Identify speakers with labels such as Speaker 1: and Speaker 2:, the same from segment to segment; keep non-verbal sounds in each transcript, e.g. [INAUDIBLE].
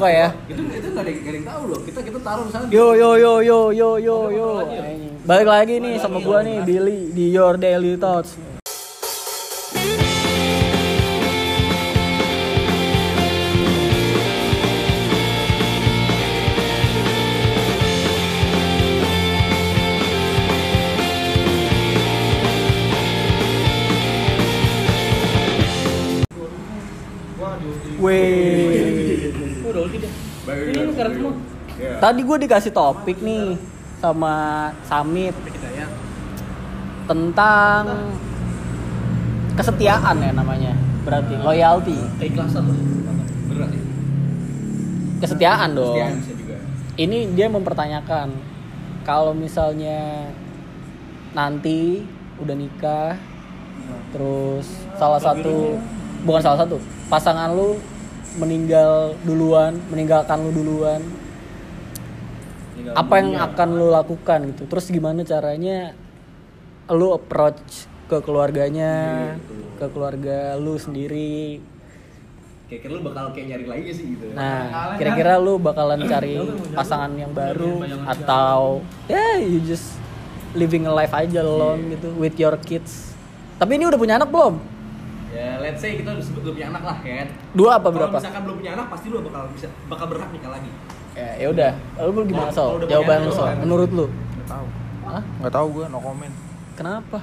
Speaker 1: muka ya.
Speaker 2: Itu itu nggak ada, yang tahu loh. Kita kita taruh misalnya.
Speaker 1: Yo yo yo yo yo yo yo. Balik lagi nih sama gua nih Billy di Your Daily Thoughts. Wih.
Speaker 3: Udah ulti deh.
Speaker 2: Baik,
Speaker 3: Ini semua.
Speaker 2: Iya.
Speaker 1: Tadi gue dikasih topik nih sama Samit tentang kesetiaan ya namanya. Berarti loyalty.
Speaker 3: Keikhlasan loh.
Speaker 2: Berat ya.
Speaker 1: Kesetiaan dong.
Speaker 2: Kesetiaan bisa juga.
Speaker 1: Ini dia mempertanyakan kalau misalnya nanti udah nikah terus salah satu bukan salah satu pasangan lu meninggal duluan meninggalkan lu duluan. Apa yang akan lu lakukan gitu? Terus gimana caranya lu approach ke keluarganya ke keluarga lu sendiri?
Speaker 2: Kira-kira lu bakal kayak nyari lagi sih gitu.
Speaker 1: nah kira-kira lu bakalan cari pasangan yang baru atau ya you just living a life aja alone gitu with your kids. Tapi ini udah punya anak belum
Speaker 2: Ya, let's say kita udah sebut belum punya anak lah ya kan.
Speaker 1: dua apa
Speaker 2: Kalau
Speaker 1: berapa
Speaker 2: misalkan belum punya anak pasti lu bakal bisa bakal berhak nikah lagi.
Speaker 1: ya ya udah lu gimana
Speaker 2: Kalau
Speaker 1: so
Speaker 2: udah
Speaker 1: jawaban lu so menurut lu
Speaker 4: Nggak tahu.
Speaker 1: Hah?
Speaker 4: Nggak tahu gue, no comment.
Speaker 1: kenapa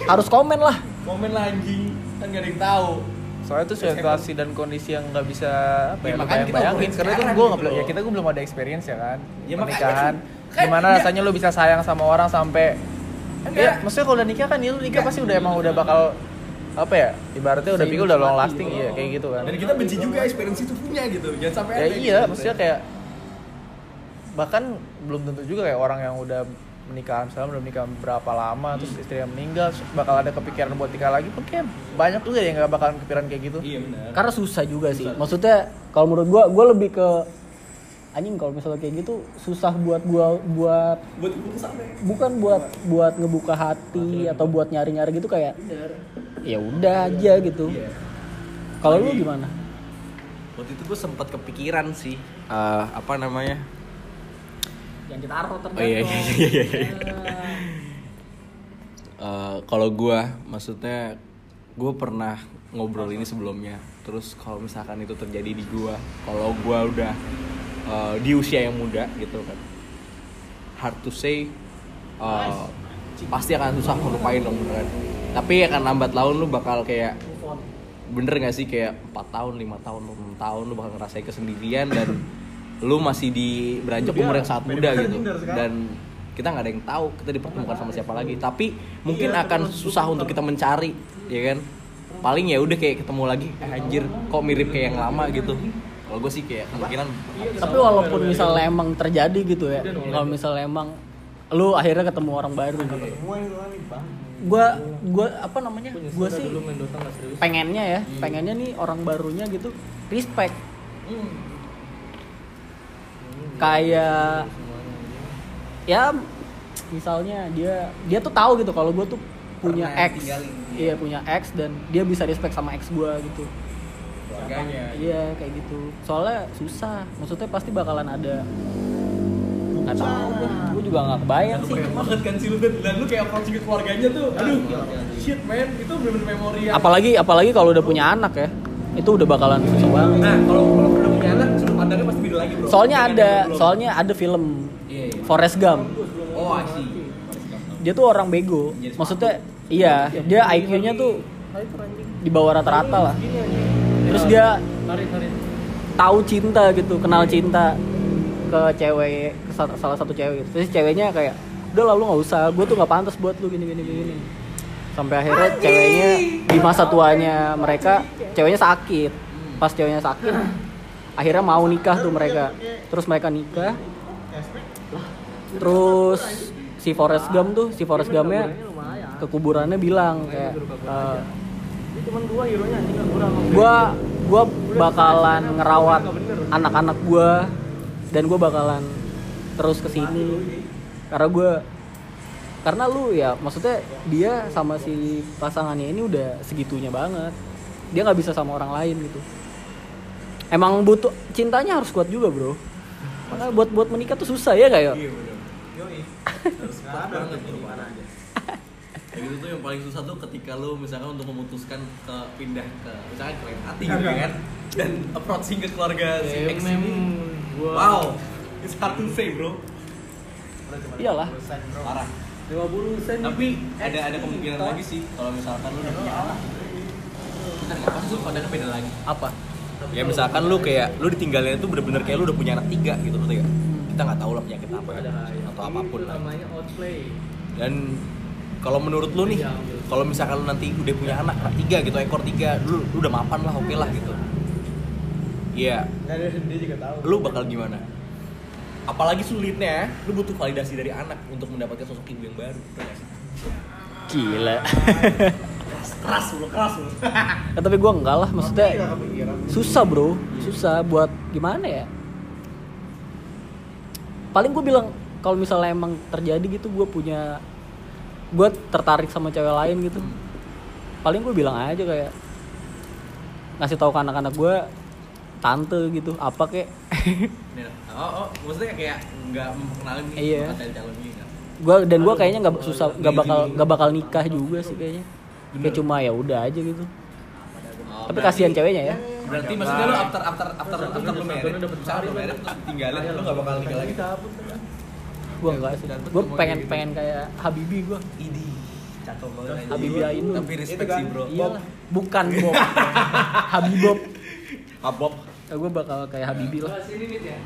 Speaker 1: harus komen lah
Speaker 2: Momen lah anjing, kan gak ada yang tahu.
Speaker 4: Soalnya itu situasi dan kondisi yang nggak bisa apa
Speaker 2: Ya,
Speaker 4: ya,
Speaker 2: kita
Speaker 4: bayangin karena itu
Speaker 2: sekarang
Speaker 4: gue
Speaker 2: gitu
Speaker 4: nggak
Speaker 2: loh.
Speaker 4: ya kita gue belum ada experience ya kan
Speaker 2: Ya, makanya
Speaker 4: pernikahan
Speaker 2: kan- kan
Speaker 4: gimana rasanya lu bisa sayang sama orang sampai
Speaker 2: Enggak.
Speaker 4: ya maksudnya kalau udah nikah kan ya lu nikah pasti udah emang udah bakal apa ya ibaratnya udah pikir udah long lasting ya kayak gitu kan
Speaker 2: Dan kita benci juga experience itu punya gitu. Jangan sampai
Speaker 4: ya
Speaker 2: ada
Speaker 4: iya
Speaker 2: gitu.
Speaker 4: maksudnya kayak bahkan belum tentu juga kayak orang yang udah menikah misalnya belum nikah berapa lama terus istrinya meninggal bakal ada kepikiran buat nikah lagi mungkin banyak juga yang nggak bakalan kepikiran kayak gitu
Speaker 2: Iya benar.
Speaker 1: karena susah juga sih maksudnya kalau menurut gua gua lebih ke anjing kalau misalnya kayak gitu susah buat gua buat
Speaker 2: Buat
Speaker 1: bukan buat buat ngebuka hati atau buat nyari-nyari gitu kayak ya udah aja gitu
Speaker 2: Iya.
Speaker 1: kalau lu gimana
Speaker 2: Waktu itu gue sempat kepikiran sih eh, apa namanya?
Speaker 1: yang ditaruh
Speaker 2: Oh iya iya iya iya. iya. Eh, kalau gue maksudnya gue pernah ngobrol ini sebelumnya. Terus kalau misalkan itu terjadi di gue, kalau gue udah eh, di usia yang muda gitu kan, hard to say, eh, pasti akan susah ngelupain dong beneran. Tapi akan lambat laun lu bakal kayak bener gak sih? Kayak 4 tahun, lima tahun, 6 tahun lu bakal ngerasain kesendirian dan lu masih di beranjak umur yang sangat muda gitu. dan kita nggak ada yang tahu kita dipertemukan sama siapa lagi. Tapi mungkin akan susah untuk kita mencari ya kan? Paling ya udah kayak ketemu lagi eh, anjir kok mirip kayak yang lama? gitu kalau gue sih kayak kemungkinan
Speaker 1: tapi walaupun misalnya emang terjadi gitu ya kalau misalnya emang lu akhirnya ketemu orang baru gitu. Gua gua apa namanya? Gua sih pengennya ya pengennya nih orang barunya gitu respect. Kayak ya misalnya dia dia tuh tahu gitu kalau gue tuh punya
Speaker 2: Pernah
Speaker 1: ex.
Speaker 2: tinggalin.
Speaker 1: iya punya ex dan dia bisa respect sama ex gue gitu
Speaker 2: keluarganya.
Speaker 1: Iya kayak gitu. Soalnya susah. Maksudnya pasti bakalan ada. Nggak tahu gue gue juga nggak kebayang sih.
Speaker 2: kayak banget kan sih lu dan, dan lu kayak approach ke keluarganya tuh aduh shit man. Itu bener-bener memori yang
Speaker 1: apalagi apalagi kalau udah punya anak ya itu udah bakalan susah banget.
Speaker 2: Nah kalau kalau udah punya anak sudut pandangnya pasti beda lagi bro.
Speaker 1: Soalnya ada soalnya ada film
Speaker 2: iya iya.
Speaker 1: Forrest Gump.
Speaker 2: Oh I see.
Speaker 1: Dia tuh orang bego. Maksudnya iya dia IQ-nya tuh di bawah rata-rata lah terus dia tahu cinta gitu kenal cinta ke cewek ke sa- salah satu cewek gitu. terus ceweknya kayak udah lah lu nggak usah. Gue tuh nggak pantas buat lu gini gini gini. Sampai akhirnya ceweknya di masa tuanya mereka ceweknya sakit. Pas ceweknya sakit akhirnya mau nikah tuh mereka. Terus mereka nikah. Terus si Forrest Gump tuh si Forrest Gumpnya ke kuburannya bilang kayak eh, gua gua bakalan ngerawat anak-anak gua dan gua bakalan terus ke sini. Karena gua karena lu ya maksudnya dia sama si pasangannya ini udah segitunya banget. Dia nggak bisa sama orang lain gitu. Emang butuh cintanya harus kuat juga bro. Makanya buat buat menikah tuh susah ya kayak
Speaker 2: Iya. Harus banget. Kayak gitu tuh yang paling susah tuh ketika lu misalkan untuk memutuskan ke pindah ke misalkan ke lain hati gitu kan dan approaching ke keluarga si ex ini. Wow, it's hard to say bro.
Speaker 1: iyalah
Speaker 2: Parah.
Speaker 3: 50 sen.
Speaker 2: Tapi ada ada kemungkinan lagi sih kalau misalkan lu udah punya anak. Bentar nggak pas tuh pada beda lagi.
Speaker 5: Apa?
Speaker 2: Ya misalkan lu kayak lu ditinggalin itu bener-bener kayak lu udah punya anak tiga gitu loh ya. Kita nggak tahu lah penyakit apa atau apa pun lah.
Speaker 3: namanya outplay.
Speaker 2: Dan kalau menurut lu nih, kalau misalkan lu nanti udah punya anak, anak tiga gitu, ekor tiga, lu, lu udah mapan lah, oke lah gitu. Iya,
Speaker 5: tahu.
Speaker 2: lu bakal gimana? Apalagi sulitnya, lu butuh validasi dari anak untuk mendapatkan sosok ibu yang baru.
Speaker 1: Gila
Speaker 2: Keras lu, keras lu.
Speaker 1: Ya, tapi gue enggak lah maksudnya susah bro susah buat gimana ya paling gue bilang kalau misalnya emang terjadi gitu gue punya gue tertarik sama cewek lain gitu. Paling gue bilang aja kayak ngasih tahu ke anak-anak gue tante gitu apa kek? [LAUGHS]
Speaker 2: Oh, oh, maksudnya kayak nggak memperkenalin nih
Speaker 1: Iya.
Speaker 2: calon
Speaker 1: gue dan gue kayaknya nggak susah nggak bakal nggak bakal nikah juga sih kayaknya. Kayak cuma ya udah aja gitu.
Speaker 2: Oh,
Speaker 1: tapi kasihan ceweknya ya.
Speaker 2: Berarti maksudnya lu after after after after lu married, misalnya lu married terus tinggalin, lu nggak bakal nikah lagi.
Speaker 1: Gue enggak sih gue pengen pengen kayak Habibi gue
Speaker 2: Idi, cakep banget. anjing.
Speaker 1: Habibie Ainun.
Speaker 2: Tapi respect sih bro.
Speaker 1: Iyalah. Bukan Bob. [LAUGHS] Habibob.
Speaker 2: Abob.
Speaker 1: Ya, gue bakal kayak Habibi lah.
Speaker 3: Sini nih ya.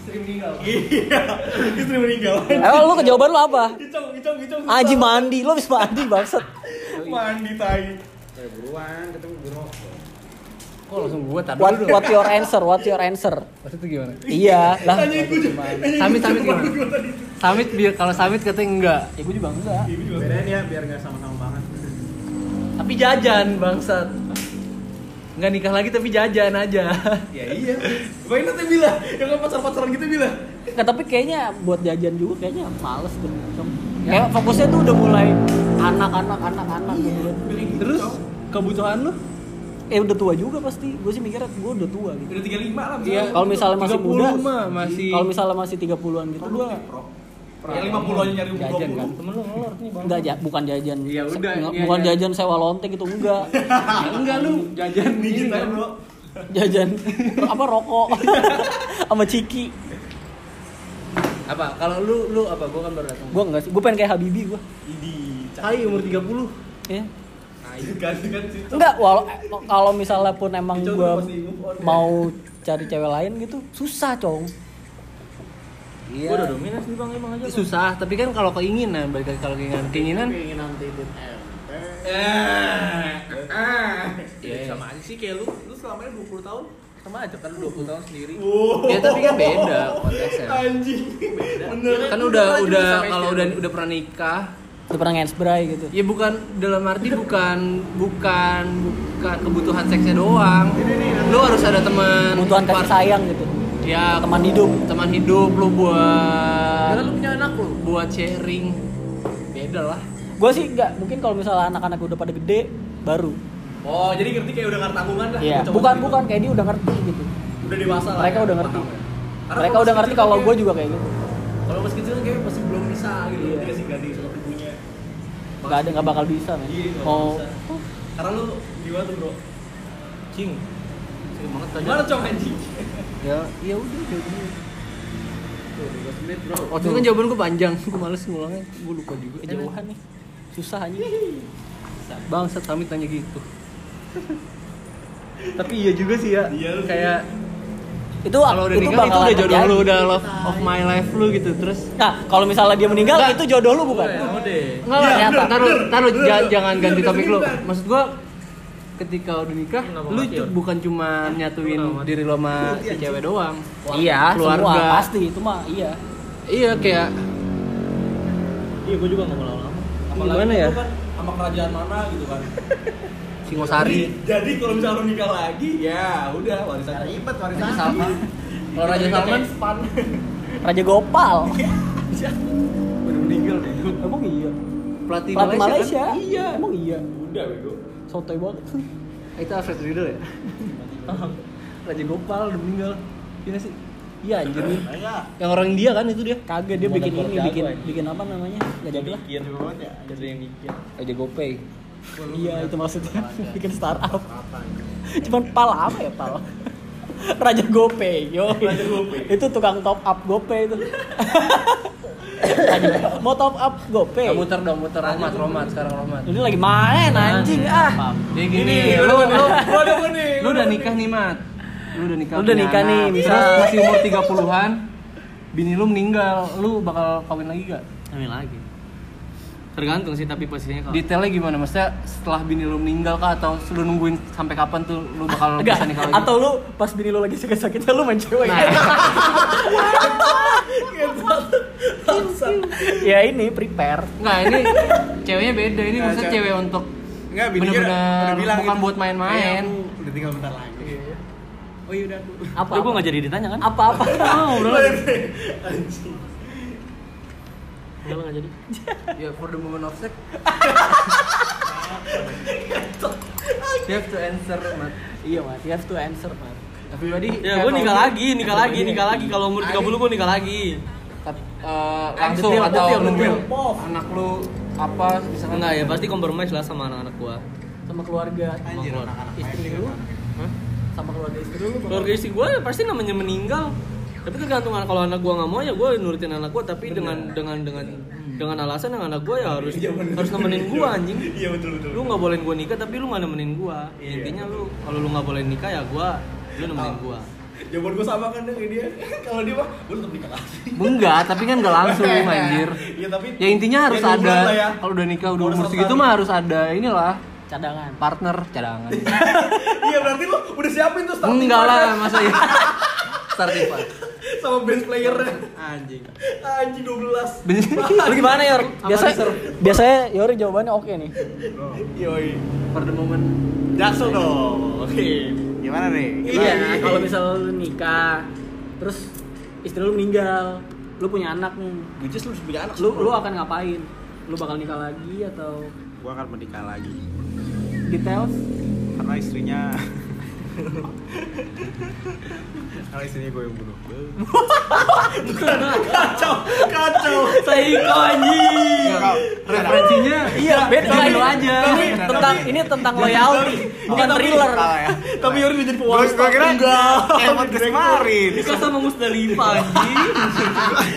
Speaker 3: Istri meninggal.
Speaker 2: Iya, [LAUGHS] istri meninggal.
Speaker 1: Eh, lu kejawaban lu apa?
Speaker 2: Gicong, gicong, gicong.
Speaker 1: Aji mandi, lu habis mandi bangsat.
Speaker 2: Mandi tai.
Speaker 3: buruan ketemu biro.
Speaker 5: Kok langsung gua tadi
Speaker 1: What, what your answer? What your answer?
Speaker 5: Maksudnya gimana?
Speaker 1: Iya, lah.
Speaker 5: Samit samit gimana? Samit biar kalau samit katanya enggak.
Speaker 1: Ya gue juga enggak.
Speaker 3: Bedain ya biar nggak sama-sama banget.
Speaker 5: Tapi jajan bangsat. Enggak nikah lagi tapi jajan aja.
Speaker 2: Ya iya. Gue nanti bilang, yang pacar-pacaran gitu bilang.
Speaker 1: Nggak, tapi kayaknya buat jajan juga kayaknya males deh. Kayak fokusnya tuh udah mulai anak-anak anak-anak gitu.
Speaker 5: Terus kebutuhan lu?
Speaker 1: Eh udah tua juga pasti. Gue sih mikirnya gue udah tua gitu.
Speaker 2: Udah 35 lah.
Speaker 5: Iya.
Speaker 1: Kalau misalnya masih
Speaker 5: 30
Speaker 1: muda,
Speaker 5: mah masih
Speaker 1: kalau misalnya masih 30-an gitu gue
Speaker 2: Yang 50 aja nyari umur
Speaker 1: jajan
Speaker 2: 20.
Speaker 1: kan.
Speaker 5: temen lu ngelor nih bang.
Speaker 1: Enggak, ja, bukan jajan.
Speaker 5: Ya udah,
Speaker 1: Nggak-
Speaker 5: iya,
Speaker 1: bukan
Speaker 5: iya.
Speaker 1: jajan sewa lonte gitu, enggak.
Speaker 5: Ya [LAUGHS] enggak lu jajan
Speaker 2: Nih gitu
Speaker 5: kan.
Speaker 2: bro.
Speaker 1: jajan [LAUGHS] apa rokok [LAUGHS] sama ciki.
Speaker 5: Apa? Kalau lu lu apa? Gua kan baru datang.
Speaker 1: Gua enggak sih, gua pengen kayak Habibi gua.
Speaker 2: Idi.
Speaker 5: Hai umur 30.
Speaker 1: Ya. Enggak, walau eh, kalau misalnya pun emang
Speaker 2: on.
Speaker 1: mau cari cewek lain gitu, susah, Cong.
Speaker 5: Iya.
Speaker 1: Gua udah dominan sih Bang emang aja. Bang.
Speaker 5: Susah, tapi kan kalau keinginan, balik lagi kalau keinginan, keinginan
Speaker 3: Keinginan titit ente.
Speaker 2: Eh. Ah.
Speaker 5: Iya.
Speaker 2: Sama aja sih kayak lu, lu selama ini 20 tahun
Speaker 5: sama aja kan 20 tahun sendiri.
Speaker 2: Wow.
Speaker 5: Ya tapi kan beda konteksnya.
Speaker 2: Anjing. Bener.
Speaker 5: Kan udah udah kalau udah udah pernah nikah,
Speaker 1: Udah pernah ngensbray gitu.
Speaker 5: ya bukan dalam arti bukan bukan bukan kebutuhan seksnya doang. Lu harus ada teman
Speaker 1: Kebutuhan kasih sayang gitu.
Speaker 5: Ya,
Speaker 1: Teman hidup.
Speaker 5: teman hidup lu buat
Speaker 3: Kan lu punya anak lu.
Speaker 5: buat sharing. Beda lah.
Speaker 1: Gua sih enggak, mungkin kalau misalnya anak-anak udah pada gede baru.
Speaker 2: Oh, jadi ngerti kayak udah nggak tanggungan lah.
Speaker 1: Iya,
Speaker 2: Coba
Speaker 1: bukan
Speaker 2: gitu.
Speaker 1: bukan kayak dia udah ngerti gitu.
Speaker 2: Udah dewasa lah.
Speaker 1: Mereka
Speaker 2: ya,
Speaker 1: udah ngerti.
Speaker 2: ya.
Speaker 1: Mereka
Speaker 2: kalau
Speaker 1: udah ngerti kalau gue juga kayak gitu.
Speaker 2: Kalau masih kecil kan kayak masih belum bisa gitu
Speaker 1: Iya.
Speaker 2: dikasih sama ibunya.
Speaker 1: Nggak ada nggak bakal bisa men.
Speaker 2: Iya,
Speaker 1: Mau
Speaker 2: bisa. Karena lu gimana tuh, Bro?
Speaker 5: Cing. Sering banget tadi.
Speaker 2: Gimana cong anjing?
Speaker 1: ya ya udah gini.
Speaker 5: Waktu itu kan jawaban gue panjang, gue males ngulangnya, gue lupa juga.
Speaker 1: Kejauhan nih. Susah aja.
Speaker 5: Bangsat Samit tanya gitu. [LAUGHS] Tapi iya juga sih ya.
Speaker 2: Iya, lu
Speaker 5: kayak
Speaker 1: Itu
Speaker 5: kalau udah
Speaker 1: itu
Speaker 5: nikah itu udah jodoh
Speaker 1: terjadi.
Speaker 5: lu, udah love of my life lu gitu. Terus
Speaker 1: Nah, kalau misalnya dia meninggal
Speaker 5: Nggak.
Speaker 1: itu jodoh lu bukan?
Speaker 5: Enggak lah,
Speaker 1: Ternyata.
Speaker 5: taruh, taruh,
Speaker 2: bener,
Speaker 5: ja-
Speaker 2: bener.
Speaker 5: jangan
Speaker 2: Bener,
Speaker 5: ganti
Speaker 2: bener,
Speaker 5: topik lu. Maksud gua ketika udah nikah, lu bukan cuma nyatuin diri lo sama si cewek doang.
Speaker 1: Iya,
Speaker 5: Keluarga.
Speaker 1: semua pasti itu mah iya.
Speaker 5: Iya kayak
Speaker 2: Iya, gua juga nggak mau lama-lama.
Speaker 5: Gimana ya?
Speaker 2: kan sama kerajaan mana gitu kan. [LAUGHS]
Speaker 5: Singosari.
Speaker 2: Jadi kalau misalnya lu nikah lagi, ya udah warisan.
Speaker 3: Ribet
Speaker 5: Raja
Speaker 3: warisan.
Speaker 5: Salman. Kalau Raja Salman
Speaker 2: pan.
Speaker 1: Raja Gopal.
Speaker 5: udah meninggal deh.
Speaker 1: Emang iya.
Speaker 5: Pelatih,
Speaker 1: Pelatih
Speaker 5: Malaysia,
Speaker 1: Malaysia.
Speaker 5: kan?
Speaker 1: Iya. Emang iya.
Speaker 2: Udah bego.
Speaker 1: Sotoy banget.
Speaker 5: Itu Alfred Riedel ya? [LAUGHS] Raja Gopal udah meninggal. Iya sih?
Speaker 1: Iya anjir.
Speaker 5: Yang orang India kan itu dia.
Speaker 1: Kagak dia
Speaker 5: Mau
Speaker 1: bikin ini, bikin
Speaker 5: aja.
Speaker 1: bikin apa namanya? Gak jadi lah.
Speaker 3: Iya juga banget ya.
Speaker 5: Ada yang mikir. Raja Gopay.
Speaker 1: Iya itu maksudnya bikin startup. Cuman pal apa ya pal? Raja Gopay, yo. Itu tukang top up Gopay itu. Mau top up Gopay.
Speaker 5: Ah, muter dong, muter Romat, Romat sekarang Romat.
Speaker 1: Ini lagi main anjing ah.
Speaker 5: Jadi gini, lu, lu, lu udah nikah nih, Mat. Lu udah nikah.
Speaker 1: Lu udah nikah nih.
Speaker 5: Terus masih umur 30-an. Bini lu meninggal, lu bakal kawin lagi gak?
Speaker 6: Amin lagi. Tergantung sih tapi posisinya kalau
Speaker 5: Detailnya gimana? Maksudnya setelah bini lu meninggal kah atau lu nungguin sampai kapan tuh lu bakal
Speaker 1: Enggak,
Speaker 5: bisa nikah lagi?
Speaker 1: atau lu pas bini lu lagi sakit-sakitnya lu main cewek.
Speaker 5: Nah. [LAUGHS]
Speaker 1: ya ini prepare.
Speaker 5: Enggak, ini ceweknya beda. Ini
Speaker 3: Nggak,
Speaker 5: maksudnya
Speaker 3: cewek-
Speaker 5: untuk
Speaker 3: Enggak, bininya udah,
Speaker 5: Bener-bener
Speaker 3: udah bilang
Speaker 5: bukan
Speaker 3: gitu.
Speaker 5: buat main-main.
Speaker 3: Aku udah tinggal bentar lagi. Oh iya udah aku.
Speaker 1: Apa?
Speaker 6: Udah gue gak jadi ditanya kan?
Speaker 1: Apa-apa. [LAUGHS]
Speaker 6: Oh, udah lah.
Speaker 3: Anjing.
Speaker 6: Udah lah gak jadi. [LAUGHS]
Speaker 5: ya for the moment of sex. [LAUGHS] you have to answer, Mat.
Speaker 1: Iya, Mas. You have to answer, Mas.
Speaker 5: Everybody
Speaker 6: Ya gue nikah lagi, nikah lagi, nikah lagi. Kalau umur 30 gue nikah lagi.
Speaker 5: Tapi, eh, langsung
Speaker 1: Detail,
Speaker 5: atau
Speaker 1: detail,
Speaker 5: nungguin anak lu apa misalkan
Speaker 6: Enggak ya, pasti compromise lah sama anak-anak gua.
Speaker 1: Sama keluarga.
Speaker 3: Anjir
Speaker 6: keluar.
Speaker 3: anak-anak
Speaker 1: Istri lu? Sama keluarga istri lu.
Speaker 6: Keluarga istri gua pasti namanya meninggal. Tapi tergantung anak- kalau anak gua nggak mau ya gua nurutin anak gua tapi dengan dengan dengan dengan alasan yang anak gua ya harus harus nemenin gua anjing. [LAUGHS]
Speaker 3: Iya betul betul.
Speaker 6: Lu nggak bolehin gua nikah tapi lu nggak nemenin gua. Intinya lu kalau lu nggak boleh nikah ya gua lu nemenin gua.
Speaker 3: Jawaban gue sama kan dengan dia. [LAUGHS] Kalau dia mah gue tetap nikah lagi.
Speaker 5: enggak tapi kan enggak langsung [LAUGHS] anjir
Speaker 3: Iya tapi
Speaker 5: ya intinya harus
Speaker 3: ya,
Speaker 5: ada
Speaker 3: ya.
Speaker 5: kalau udah nikah udah umur segitu mah harus ada inilah
Speaker 1: Cadangan.
Speaker 5: partner cadangan
Speaker 3: Iya berarti lu udah siapin tuh starting
Speaker 5: enggak lah masa ya starting part [LAUGHS]
Speaker 3: sama best playernya. Anjing. Anjing 12. [LAUGHS]
Speaker 1: Lu gimana, Yor? Biasa biasanya Yor jawabannya oke nih. [LAUGHS]
Speaker 3: Yoi.
Speaker 5: for the moment
Speaker 3: Jaksel dong. Oke. Gimana nih?
Speaker 1: Iya, kalau misal lu nikah, terus istri lu meninggal, lu punya anak nih.
Speaker 3: Which is lu punya anak.
Speaker 1: Lu lu akan ngapain? Lu bakal nikah lagi atau
Speaker 3: Gua akan menikah lagi.
Speaker 1: details?
Speaker 3: Karena istrinya Karena istrinya gue yang bunuh. Bukan kacau, kacau.
Speaker 6: Psycho anjing.
Speaker 5: referensinya
Speaker 1: Iya, beda ini.
Speaker 5: lu aja.
Speaker 1: Tapi tentang ini tentang loyalty, bukan thriller.
Speaker 3: Tapi Yori udah jadi pewaris. Gue kira enggak. Kayak podcast kemarin.
Speaker 6: Nikah sama Musdalifah anjing.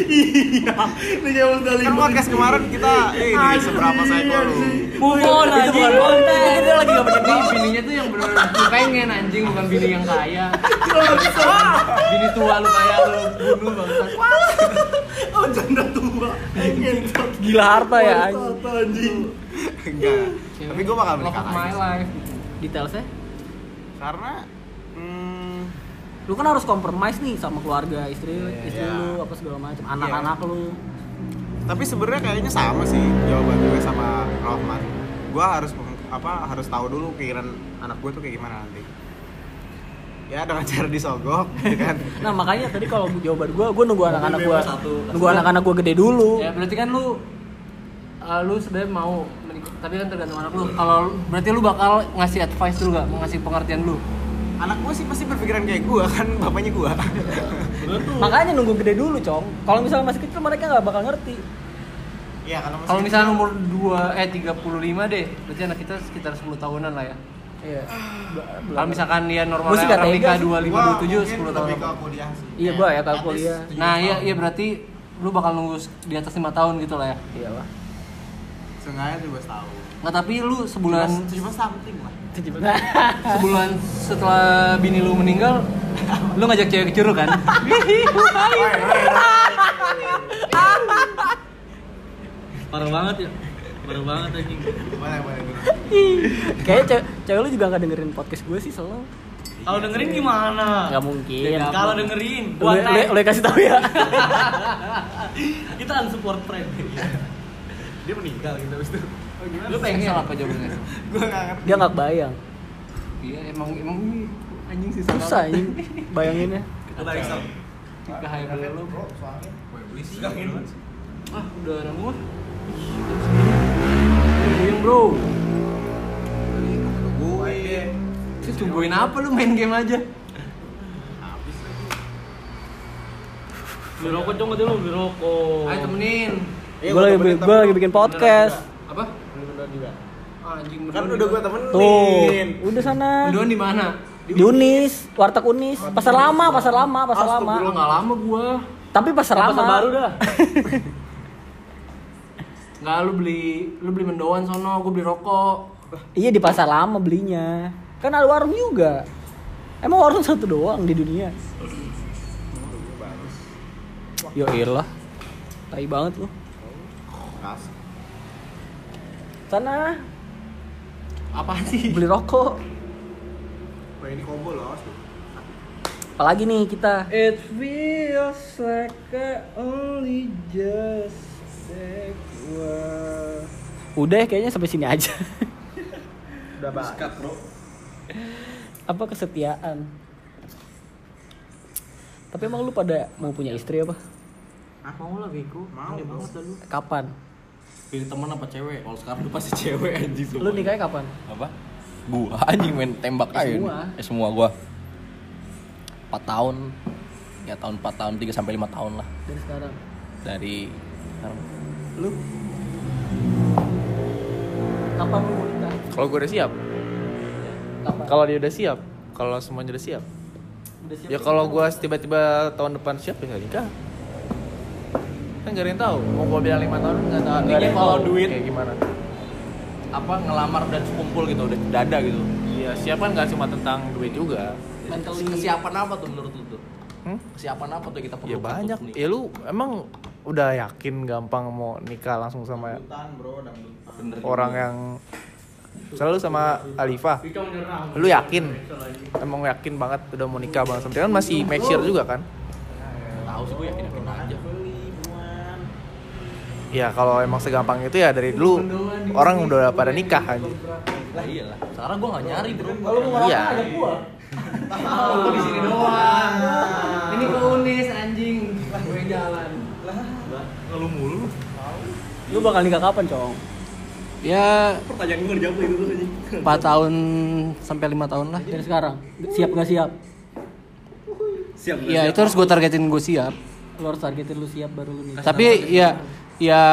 Speaker 3: Iya. Ini kayak Musdalifah. Kan podcast kemarin kita ini seberapa saya lu.
Speaker 6: Move on
Speaker 1: Itu bukan konten. Kita lagi gak
Speaker 5: Ini bininya tuh yang bener-bener lu pengen anjing bukan bini yang kaya bini tua lu kaya lu bunuh bangsat
Speaker 3: Oh janda tua. Ngentot.
Speaker 1: Gila harta ya anjing.
Speaker 3: Anjing. Enggak. Tapi gue bakal
Speaker 5: love
Speaker 3: menikah
Speaker 5: of my life
Speaker 1: Detailsnya?
Speaker 3: Karena hmm,
Speaker 1: Lu kan harus compromise nih sama keluarga istri istri
Speaker 3: Iya.
Speaker 1: lu apa segala macam, anak-anak lu.
Speaker 3: Tapi sebenarnya kayaknya sama sih jawaban gue sama Rohman. Gue harus apa harus tahu dulu pikiran anak gue tuh kayak gimana nanti. Ya dengan cara disogok, gitu [LAUGHS] kan.
Speaker 1: Nah makanya tadi kalau jawaban gua, gua nunggu anak-anak
Speaker 3: satu.
Speaker 1: nunggu anak-anak gua gede dulu.
Speaker 5: ya berarti kan lu uh, lu sebenarnya mau tapi kan tergantung anak lu kalau berarti lu bakal ngasih advice dulu gak ngasih pengertian lu
Speaker 3: anak gue sih pasti berpikiran kayak gue kan [LAUGHS] bapaknya gue.
Speaker 1: Makanya nunggu gede dulu, Cong. Kalau misalnya masih kecil mereka nggak bakal ngerti.
Speaker 3: Iya kalau masih
Speaker 5: kalau misalnya umur 2 eh 35 deh berarti anak kita sekitar 10 tahunan lah ya
Speaker 1: Iya.
Speaker 5: kalau misalkan dia
Speaker 1: Gua sih
Speaker 5: orang nikah
Speaker 1: sih.
Speaker 5: 25
Speaker 3: Gua
Speaker 5: 27
Speaker 3: mungkin
Speaker 5: 10 tahun
Speaker 3: kuliah sih.
Speaker 1: Iya, gua ya kalau kuliah.
Speaker 5: Nah, iya iya berarti lu bakal nunggu di atas lima tahun gitu lah ya.
Speaker 1: Iya lah.
Speaker 3: Seenggaknya 17 tahun.
Speaker 5: Nggak tapi lu sebulan
Speaker 3: 17 something lah. [LAUGHS]
Speaker 5: sebulan setelah bini lu meninggal, lu ngajak cewek ke Curug kan?
Speaker 6: Parah banget ya. Parah banget anjing.
Speaker 3: Boleh. boleh.
Speaker 1: Kayaknya cewek, cewek lu juga nggak dengerin podcast gue sih selalu.
Speaker 6: Kalau dengerin gimana?
Speaker 1: Nggak mungkin.
Speaker 6: Kalau dengerin,
Speaker 1: Lu,
Speaker 6: buat
Speaker 1: lu, lu kasih tahu ya. [LAUGHS]
Speaker 6: kita unsupport friend.
Speaker 3: Dia meninggal gitu habis itu. Oh.
Speaker 5: Lu pengen apa jawabannya? [LAUGHS]
Speaker 3: Gua enggak ngerti.
Speaker 1: Dia enggak bayang.
Speaker 5: Iya emang emang ini anjing sih salah.
Speaker 1: Susah anjing bayanginnya.
Speaker 6: Kita balik
Speaker 5: sama. Kita hire Bro.
Speaker 3: Soalnya gue beli sih.
Speaker 5: Ah, udah nemu. Yang bro.
Speaker 3: Gue.
Speaker 5: Itu tungguin apa lu main game aja?
Speaker 6: Beli rokok dong, katanya lu beli.
Speaker 5: Ayo temenin.
Speaker 1: Gue lagi, gue lagi bikin podcast
Speaker 3: juga.
Speaker 5: Anjing
Speaker 3: Kan udah gue temenin.
Speaker 1: tuh udah sana
Speaker 5: Mendoan di mana?
Speaker 1: di Unis warteg Unis pasar lama pasar lama pasar lama
Speaker 5: Gua nggak lama gua.
Speaker 1: tapi pasar lama
Speaker 6: Pasar baru dah. [LAUGHS]
Speaker 5: Nggak lu beli lu beli mendoan sono, gua beli rokok.
Speaker 1: iya di pasar lama belinya kan ada warung juga emang warung satu doang di dunia yo iyalah tai banget lu. Sana
Speaker 5: Apaan sih?
Speaker 1: beli rokok
Speaker 3: Wah ini combo loh.
Speaker 1: apalagi nih kita
Speaker 5: It feels like I only just
Speaker 1: udah ya, kayaknya sampai sini aja
Speaker 3: Udah banget. bro.
Speaker 1: apa kesetiaan tapi emang lu pada mau punya istri apa
Speaker 6: Mau lah bego.
Speaker 3: Mau,
Speaker 6: banget lu.
Speaker 1: kapan
Speaker 2: Pilih teman apa cewek? Kalau sekarang udah pasti [LAUGHS] cewek anjing
Speaker 1: lu nikahnya kapan
Speaker 2: Apa? Gua anjing main tembak
Speaker 1: Eh,
Speaker 2: aja.
Speaker 1: semua.
Speaker 2: Eh semua gua. 4 tahun. Ya tahun 4 tahun 3 sampai 5 tahun lah
Speaker 1: dari sekarang
Speaker 2: dari sekarang.
Speaker 1: lu kapan lu mau nikah
Speaker 4: Kalau gue udah siap.
Speaker 1: kapan
Speaker 4: Kalau dia udah siap. Kalau semuanya udah siap.
Speaker 1: Udah siap
Speaker 4: Ya kalau gue tiba-tiba tahun depan siap ya nggak nikah. Kan gak ada yang tahu. Mau gue bilang lima tahun nggak tahu. nggak ada yang
Speaker 2: kalau duit.
Speaker 4: kayak gimana.
Speaker 2: Apa ngelamar dan sekumpul gitu udah dada gitu.
Speaker 4: Iya siap kan nggak cuma tentang duit juga.
Speaker 1: mentally
Speaker 2: Kesiapan apa tuh menurut lu tuh?
Speaker 4: Hmm?
Speaker 2: Kesiapan apa tuh kita perlu?
Speaker 4: Ya banyak. Ya lu emang udah yakin gampang mau nikah langsung sama
Speaker 3: Dangdutan bro, dangdutan.
Speaker 4: Orang yang selalu sama Alifa lu yakin emang yakin banget udah mau nikah banget sama dia kan masih make sure juga kan
Speaker 2: tahu sih gue yakin yakin aja.
Speaker 4: Ya kalau emang segampang itu ya dari dulu orang udah pada nikah aja
Speaker 2: Lah iyalah. Sekarang gue gak nyari bro.
Speaker 4: iya
Speaker 5: Oh, di sini doang. Ini ke Unis anjing. Gue jalan.
Speaker 2: Ngeluh mulu.
Speaker 1: lu bakal nikah kapan cong
Speaker 5: Ya
Speaker 2: Pertanyaan gue dijawab itu tuh anjing.
Speaker 5: 4 tahun sampai 5 tahun lah.
Speaker 1: dari sekarang siap gak siap
Speaker 2: Siap.
Speaker 5: Ya itu harus gue targetin gue siap.
Speaker 1: lu harus targetin lu siap baru lu nikah
Speaker 5: Tapi ya ya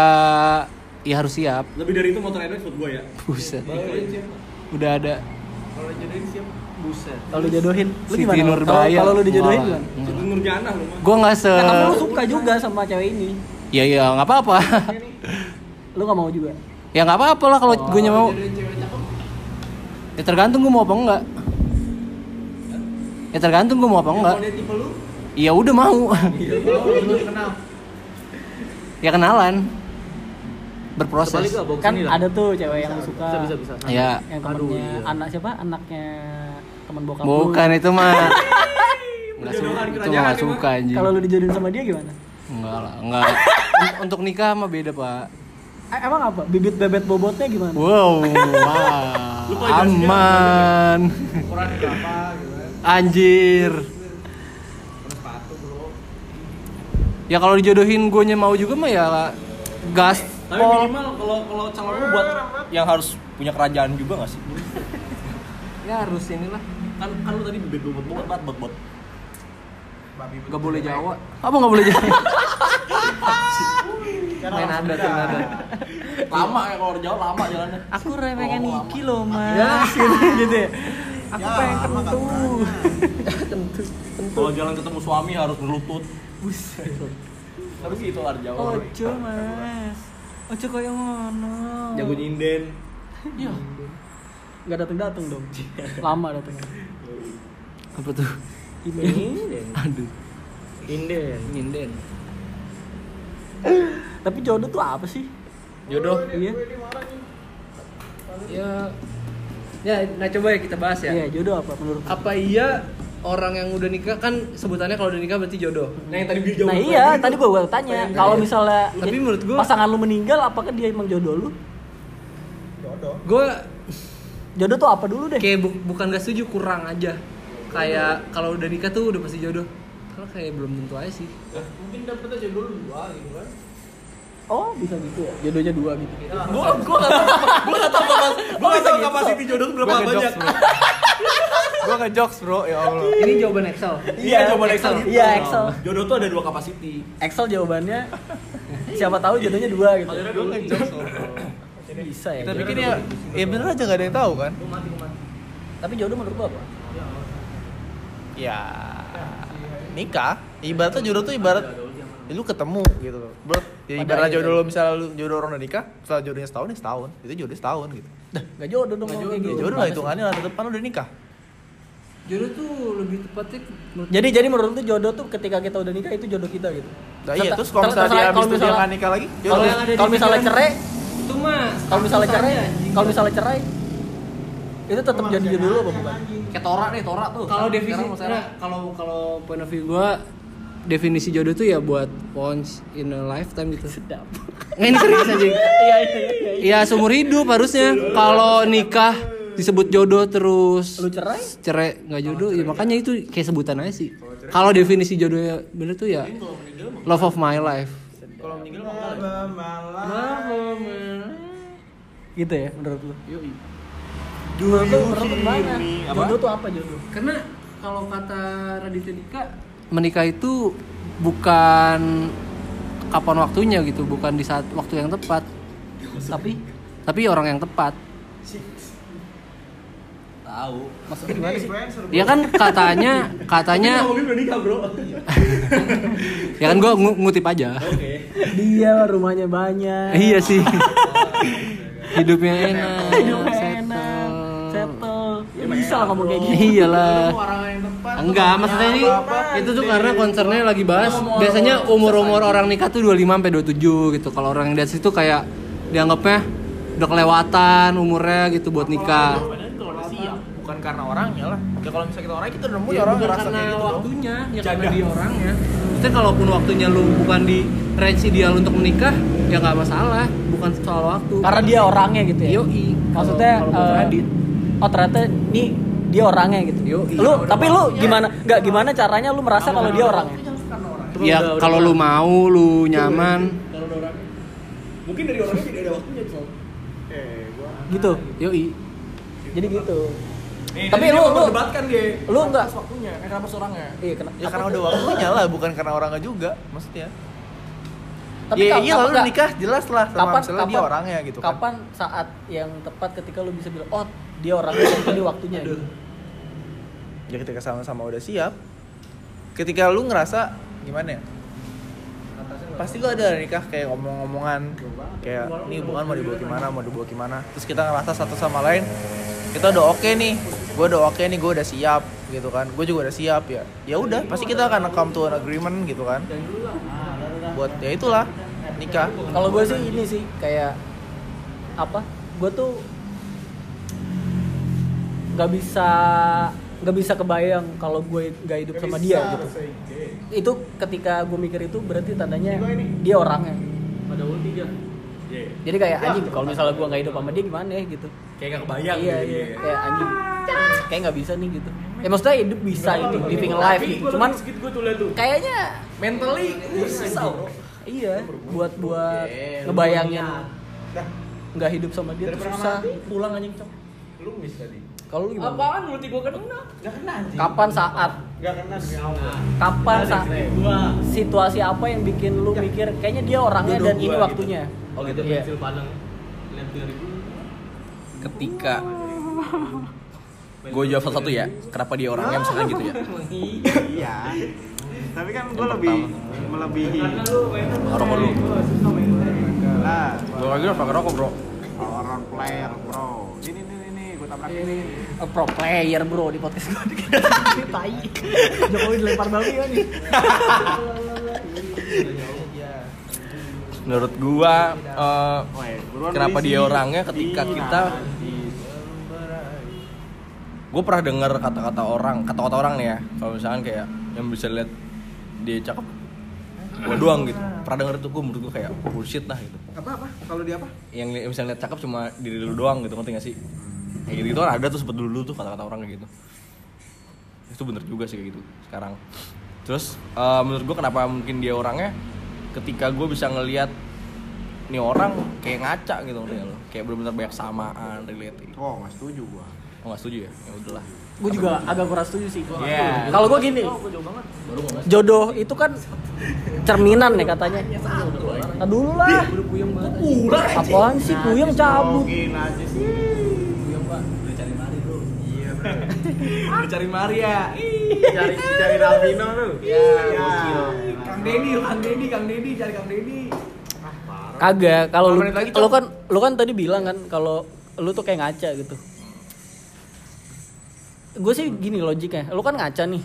Speaker 5: ya harus siap.
Speaker 2: Lebih dari itu motor Edwin buat gue ya.
Speaker 5: Buset. Udah ada.
Speaker 1: kalau dijodohin lu
Speaker 5: Siti
Speaker 1: gimana kalau kalau lu dijodohin gimana
Speaker 2: Itu Nurjana lu mah.
Speaker 5: Gue nggak se.
Speaker 1: Nah, kamu lu suka juga sama cewek ini
Speaker 5: Ya ya nggak apa-apa.
Speaker 1: lu gak mau juga
Speaker 5: ya nggak apa-apa lah kalau gue mau. Ya tergantung gue mau apa enggak. Ya tergantung gue mau apa enggak. Iya udah mau. Ya kenalan. Berproses.
Speaker 6: Sebalik lah, bawa
Speaker 1: kan
Speaker 6: lah.
Speaker 1: ada tuh cewek yang lu suka
Speaker 6: Bisa bisa bisa.
Speaker 5: Ya.
Speaker 1: yang temennya anak siapa anaknya teman bokap lu.
Speaker 5: Bukan itu mah. [LAUGHS] Enggak suka, itu mah nggak suka anjing.
Speaker 1: kalau lu dijodohin sama dia gimana
Speaker 5: Enggak lah, enggak. Un- Untuk nikah mah beda, Pak.
Speaker 1: Eh, emang apa bibit bebet bobotnya gimana
Speaker 5: Wow, [LAUGHS] wah, aman. Anjir. Ya kalau dijodohin gue mau juga mah ya gas.
Speaker 2: Tapi minimal kalau kalau calon lu buat yang harus punya kerajaan juga gak sih? [LAUGHS]
Speaker 5: Ya harus inilah.
Speaker 2: Kan kan lu tadi bebek bobot bobot banget bot bot.
Speaker 5: Gak boleh Jawa. Apa gak boleh Jawa? Main adat, main adat.
Speaker 2: Lama ya kalau orang Jawa lama jalannya.
Speaker 1: aku pengen
Speaker 2: Oh,
Speaker 1: Niki loh mas gitu ya aku
Speaker 3: Ya,
Speaker 1: pengen kentu
Speaker 3: nggak [LAUGHS]
Speaker 2: Kalau jalan ketemu suami harus berlutut. Buset. Tapi sih itu orang Jawa.
Speaker 1: ojo mas ojo koyo ngono
Speaker 2: Jago nyinden.
Speaker 1: iya nggak datang datang dong [LAUGHS] lama datangnya
Speaker 5: Apa tuh?
Speaker 1: ini
Speaker 5: Aduh,
Speaker 6: Inden.
Speaker 5: nyinden.
Speaker 1: tapi jodoh tuh apa sih
Speaker 5: Jodoh.
Speaker 1: iya
Speaker 5: Ya Ya, nah coba ya kita bahas ya.
Speaker 1: iya jodoh apa menurut
Speaker 5: Apa iya orang yang udah nikah kan sebutannya kalau udah nikah berarti jodoh.
Speaker 2: Nah yang tadi bil jauh.
Speaker 1: nah iya tadi gua gua tanya kalau misalnya
Speaker 5: Tapi menurut gua-
Speaker 1: pasangan lu meninggal apakah dia emang jodoh lu
Speaker 3: Jodoh.
Speaker 5: Gue
Speaker 1: jodoh tuh apa dulu deh
Speaker 5: kayak bu- bukan gak setuju kurang aja. Kayak kalau udah nikah tuh udah pasti jodoh. Kalau kayak belum tentu aja sih.
Speaker 6: Mungkin dapetnya jodoh lu dua gitu kan.
Speaker 1: oh bisa gitu ya jodohnya dua gitu
Speaker 2: Gua gua enggak tahu gua enggak tahu kapas gua enggak tahu kapasiti jodoh berapa banyak.
Speaker 4: Gua ngejokes bro, ya Allah.
Speaker 5: Ini jawaban Excel.
Speaker 1: Iya,
Speaker 2: jawaban Excel. gitu.
Speaker 1: Iya, Excel.
Speaker 2: Jodoh tuh ada dua capacity.
Speaker 1: Excel jawabannya siapa tahu jodohnya dua gitu.
Speaker 4: Gua ngejokes bro.
Speaker 1: Bisa ya.
Speaker 4: Kita
Speaker 1: jodoh.
Speaker 4: bikin ya, ya bener aja gak ada yang tahu kan?
Speaker 1: Tapi jodoh menurut lu apa?
Speaker 4: Ya nikah. Ibaratnya jodoh tuh ibarat ya lu ketemu gitu loh. Bro, ya ibarat
Speaker 1: akhirnya.
Speaker 4: jodoh lo misalnya lu jodoh orang udah nikah, setelah jodohnya setahun ya setahun. Itu jodoh setahun gitu.
Speaker 1: Dah, gak jodoh dong kalau kayak
Speaker 4: Ya
Speaker 1: gitu.
Speaker 4: jodoh lah hitungannya lah depan lu udah nikah.
Speaker 5: Jodoh tuh lebih tepatnya menurut
Speaker 1: Jadi jadi menurut lu jodoh tuh ketika kita udah nikah itu jodoh kita gitu.
Speaker 4: Nah iya terus kalau misalnya dia habis itu dia
Speaker 1: misalnya-
Speaker 4: nggak nikah lagi,
Speaker 1: Kalau misalnya
Speaker 5: pikiran-
Speaker 1: cerai,
Speaker 5: itu mah
Speaker 1: kalau misalnya cerai, kalau misalnya cerai itu tetap jadi jodoh lu apa bukan?
Speaker 2: Kayak Tora nih, Tora tuh.
Speaker 5: kalau definisi nah, kalau kalau point of view gua definisi jodoh tuh ya buat once in a lifetime gitu.
Speaker 1: Sedap.
Speaker 5: Nggak ini serius aja.
Speaker 1: Iya iya iya.
Speaker 5: Ya seumur hidup harusnya. Kalau nikah disebut jodoh terus
Speaker 1: Lu cerai?
Speaker 5: cerai nggak jodoh ya makanya itu kayak sebutan aja sih. Kalau definisi jodoh ya bener tuh ya love of my life.
Speaker 4: Kalau meninggal mah
Speaker 1: Gitu ya menurut lu? Gimana? Jodoh tuh apa jodoh?
Speaker 5: Karena kalau kata Raditya Dika menikah itu bukan kapan waktunya gitu, bukan di saat waktu yang tepat,
Speaker 1: Tapi
Speaker 5: tapi orang yang tepat.
Speaker 2: Tahu.
Speaker 1: maksudnya gimana sih?
Speaker 5: Ya kan katanya [LAUGHS] katanya
Speaker 2: udah nikah, Bro. [LAUGHS]
Speaker 5: ya kan gua ngu- ngutip aja.
Speaker 2: Oke.
Speaker 1: Dia rumahnya banyak.
Speaker 5: iya sih. [LAUGHS] Hidupnya enak.
Speaker 1: Hidupnya
Speaker 5: settle.
Speaker 1: enak. Settle. Ya bisa lah ngomong kayak gini.
Speaker 5: Iyalah.
Speaker 4: orang yang tepat.
Speaker 5: Enggak, maksudnya ini itu tuh karena concernnya lagi bahas biasanya umur-umur orang nikah tuh 25 sampai 27 gitu. Kalau orang yang di atas itu kayak dianggapnya udah kelewatan umurnya gitu buat nikah.
Speaker 4: Karena orangnya lah. Ya kalau misalnya kita orangnya kita udah nemu ya orang
Speaker 5: bukan karena
Speaker 4: kayak gitu dong.
Speaker 5: waktunya, ya karena dia orangnya. Maksudnya kalaupun waktunya lu bukan di range ideal untuk menikah, ya nggak masalah, bukan soal waktu.
Speaker 1: Karena dia orangnya gitu ya.
Speaker 5: Yoi.
Speaker 1: Maksudnya
Speaker 5: Kalau- kalau buat
Speaker 1: eh,
Speaker 5: Radit.
Speaker 1: oh ternyata nih dia orangnya gitu.
Speaker 5: Yoi.
Speaker 1: Lu tapi lu gimana? Enggak gimana caranya lu merasa kalau dia orangnya?
Speaker 5: ya kalau lu mau, lu nyaman,
Speaker 2: Mungkin dari orangnya tidak ada waktunya.
Speaker 1: Gitu.
Speaker 5: yoi.
Speaker 1: Jadi gitu.
Speaker 2: Nih,
Speaker 1: Tapi
Speaker 2: tadi
Speaker 1: lu- lu-
Speaker 2: debatkan dia.
Speaker 1: lu enggak
Speaker 2: waktunya, eh, kenapa seorangnya?
Speaker 1: Iya, kena,
Speaker 4: Ya karena udah waktunya lah, bukan karena orangnya juga, maksudnya.
Speaker 1: Tapi
Speaker 4: ya iya lu nikah jelas lah sama
Speaker 1: kapan
Speaker 4: misalnya
Speaker 1: kapan
Speaker 4: dia orangnya gitu kan.
Speaker 1: Kapan saat yang tepat ketika lu bisa bilang, "Oh, dia orangnya ini waktunya." gitu.
Speaker 4: Ya ketika sama-sama udah siap. Ketika lu ngerasa gimana ya? Pasti lu ada nikah kayak ngomong-ngomongan kayak ini hubungan mau dibawa gimana, mau dibawa gimana. Terus kita ngerasa satu sama lain kita udah oke nih, gue udah oke nih, gue udah siap gitu kan, gue juga udah siap ya. Ya udah, pasti kita akan come to an agreement gitu kan. Buat ya itulah nikah.
Speaker 1: Kalau gue sih ini sih kayak apa? Gue tuh nggak bisa nggak bisa kebayang kalau gue nggak hidup sama dia gitu. Itu ketika gue mikir itu berarti tandanya dia orangnya.
Speaker 5: Pada ulti dia.
Speaker 1: Jadi kayak anjing kalau misalnya gue nggak hidup sama dia gimana ya gitu.
Speaker 2: Kayak gak kebayang
Speaker 1: iya,
Speaker 2: gitu.
Speaker 1: iya. kayak anjing. Kayak nggak bisa nih gitu. Ya maksudnya hidup bisa itu living a life gitu. Cuman kayaknya
Speaker 2: Mentally susah,
Speaker 1: iya buat buat ngebayangin nggak hidup sama dia tuh susah.
Speaker 2: Pulang anjing, Cok. Lu miss tadi.
Speaker 1: Kalau lu gimana?
Speaker 6: Apaan ulti gua kena?
Speaker 2: Gak kena anjing.
Speaker 1: Kapan saat
Speaker 2: Gak kena
Speaker 1: kapan saat situasi apa yang bikin lu mikir kayaknya dia orangnya dan ini
Speaker 2: gua
Speaker 1: waktunya
Speaker 2: Oh gitu.
Speaker 1: Iya.
Speaker 5: Pensil dulu.
Speaker 2: Ketika. Gue jawab satu-satu ya kenapa dia orangnya misalkan gitu ya?
Speaker 3: Iya. Tapi kan gue lebih melebihi.
Speaker 2: Rokok dulu.
Speaker 3: Lah
Speaker 2: gue lagi harus pakai rokok bro.
Speaker 3: Orang player bro. Ini ini ini gue tabrak. Ini
Speaker 1: A pro player bro di podcast gue ini [LAUGHS] tai. Jokowi dilempar babi kan nih [LAUGHS]
Speaker 2: menurut gua
Speaker 3: buruan
Speaker 2: kenapa dia orangnya ketika
Speaker 3: Iya.
Speaker 2: kita gue pernah dengar kata-kata orang kata-kata orang nih ya kalau misalkan kayak yang bisa lihat dia cakep gua doang gitu. Pernah denger itu gue menurut gue kayak bullshit lah gitu.
Speaker 3: Apa apa? Kalau dia apa?
Speaker 2: Yang misalnya lihat cakep cuma diri lu doang gitu ngerti gak sih? Kayak gitu, gitu ada tuh sempet dulu tuh kata-kata orang kayak gitu. Itu bener juga sih kayak gitu sekarang. Terus eh, menurut gue kenapa mungkin dia orangnya ketika gue bisa ngelihat nih orang kayak ngaca gitu lo kayak bener-bener banyak samaan relate.
Speaker 3: Oh nggak setuju gue
Speaker 2: Oh, nggak setuju ya? Ya udahlah.
Speaker 1: gue juga agak kurang setuju sih.
Speaker 2: Iya.
Speaker 1: kalau gue gini jodoh itu kan cerminan ya katanya. Nah dulu lah. Apaan sih puyeng? cabut.
Speaker 3: Mungkin aja sih.
Speaker 2: Udah cari Maria. [LAUGHS]
Speaker 3: Cari cari Ravino lu. Ya,
Speaker 2: Kang Dedi, Kang Dedi, Kang Dedi, cari Kang Dedi.
Speaker 1: kagak kalau lu lu kan lu kan tadi bilang kan kalau lu tuh kayak ngaca gitu. Gue sih gini logiknya lu kan ngaca nih.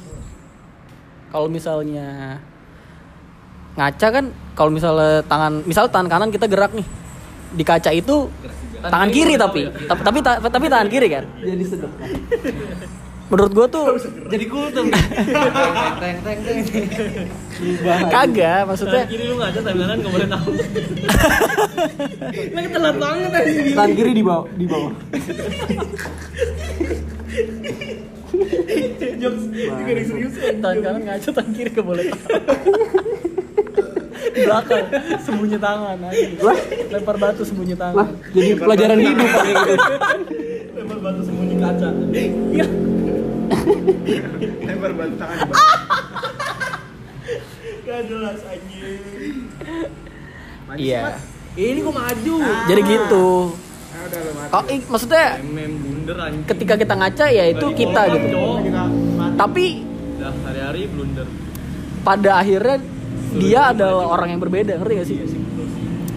Speaker 1: Kalau misalnya ngaca kan kalau misalnya tangan misal tangan kanan kita gerak nih. Di kaca itu tangan kiri tapi tapi tapi, ta- tapi tangan kiri kan?
Speaker 5: Jadi sedep.
Speaker 1: Menurut gue tuh
Speaker 5: Jadi kultum. teng teng teng.
Speaker 1: kagak maksudnya
Speaker 6: kiri lu ngaca tapi kanan nggak boleh tahu. [LAUGHS] Lagi telat banget aja
Speaker 1: tangan kiri di bawah di bawah. Tangan kanan ngaca tangan kiri gak boleh tahu. [LAUGHS] Belakang sembunyi tangan aja lempar batu sembunyi tangan.
Speaker 5: Jadi pelajaran hidup. [LAUGHS]
Speaker 1: lempar batu sembunyi kaca. Iya. [LAUGHS]
Speaker 3: Lempar batu tangan. [LAUGHS]
Speaker 1: gak jelas anjing. Iya.
Speaker 6: Ini kok maju.
Speaker 1: Jadi gitu.
Speaker 3: Ah, udah lu mati.
Speaker 1: oh, i- maksudnya ketika kita ngaca ya itu kita gitu. tapi
Speaker 6: udah hari-hari blunder.
Speaker 1: pada akhirnya dia adalah orang yang berbeda ngerti gak sih?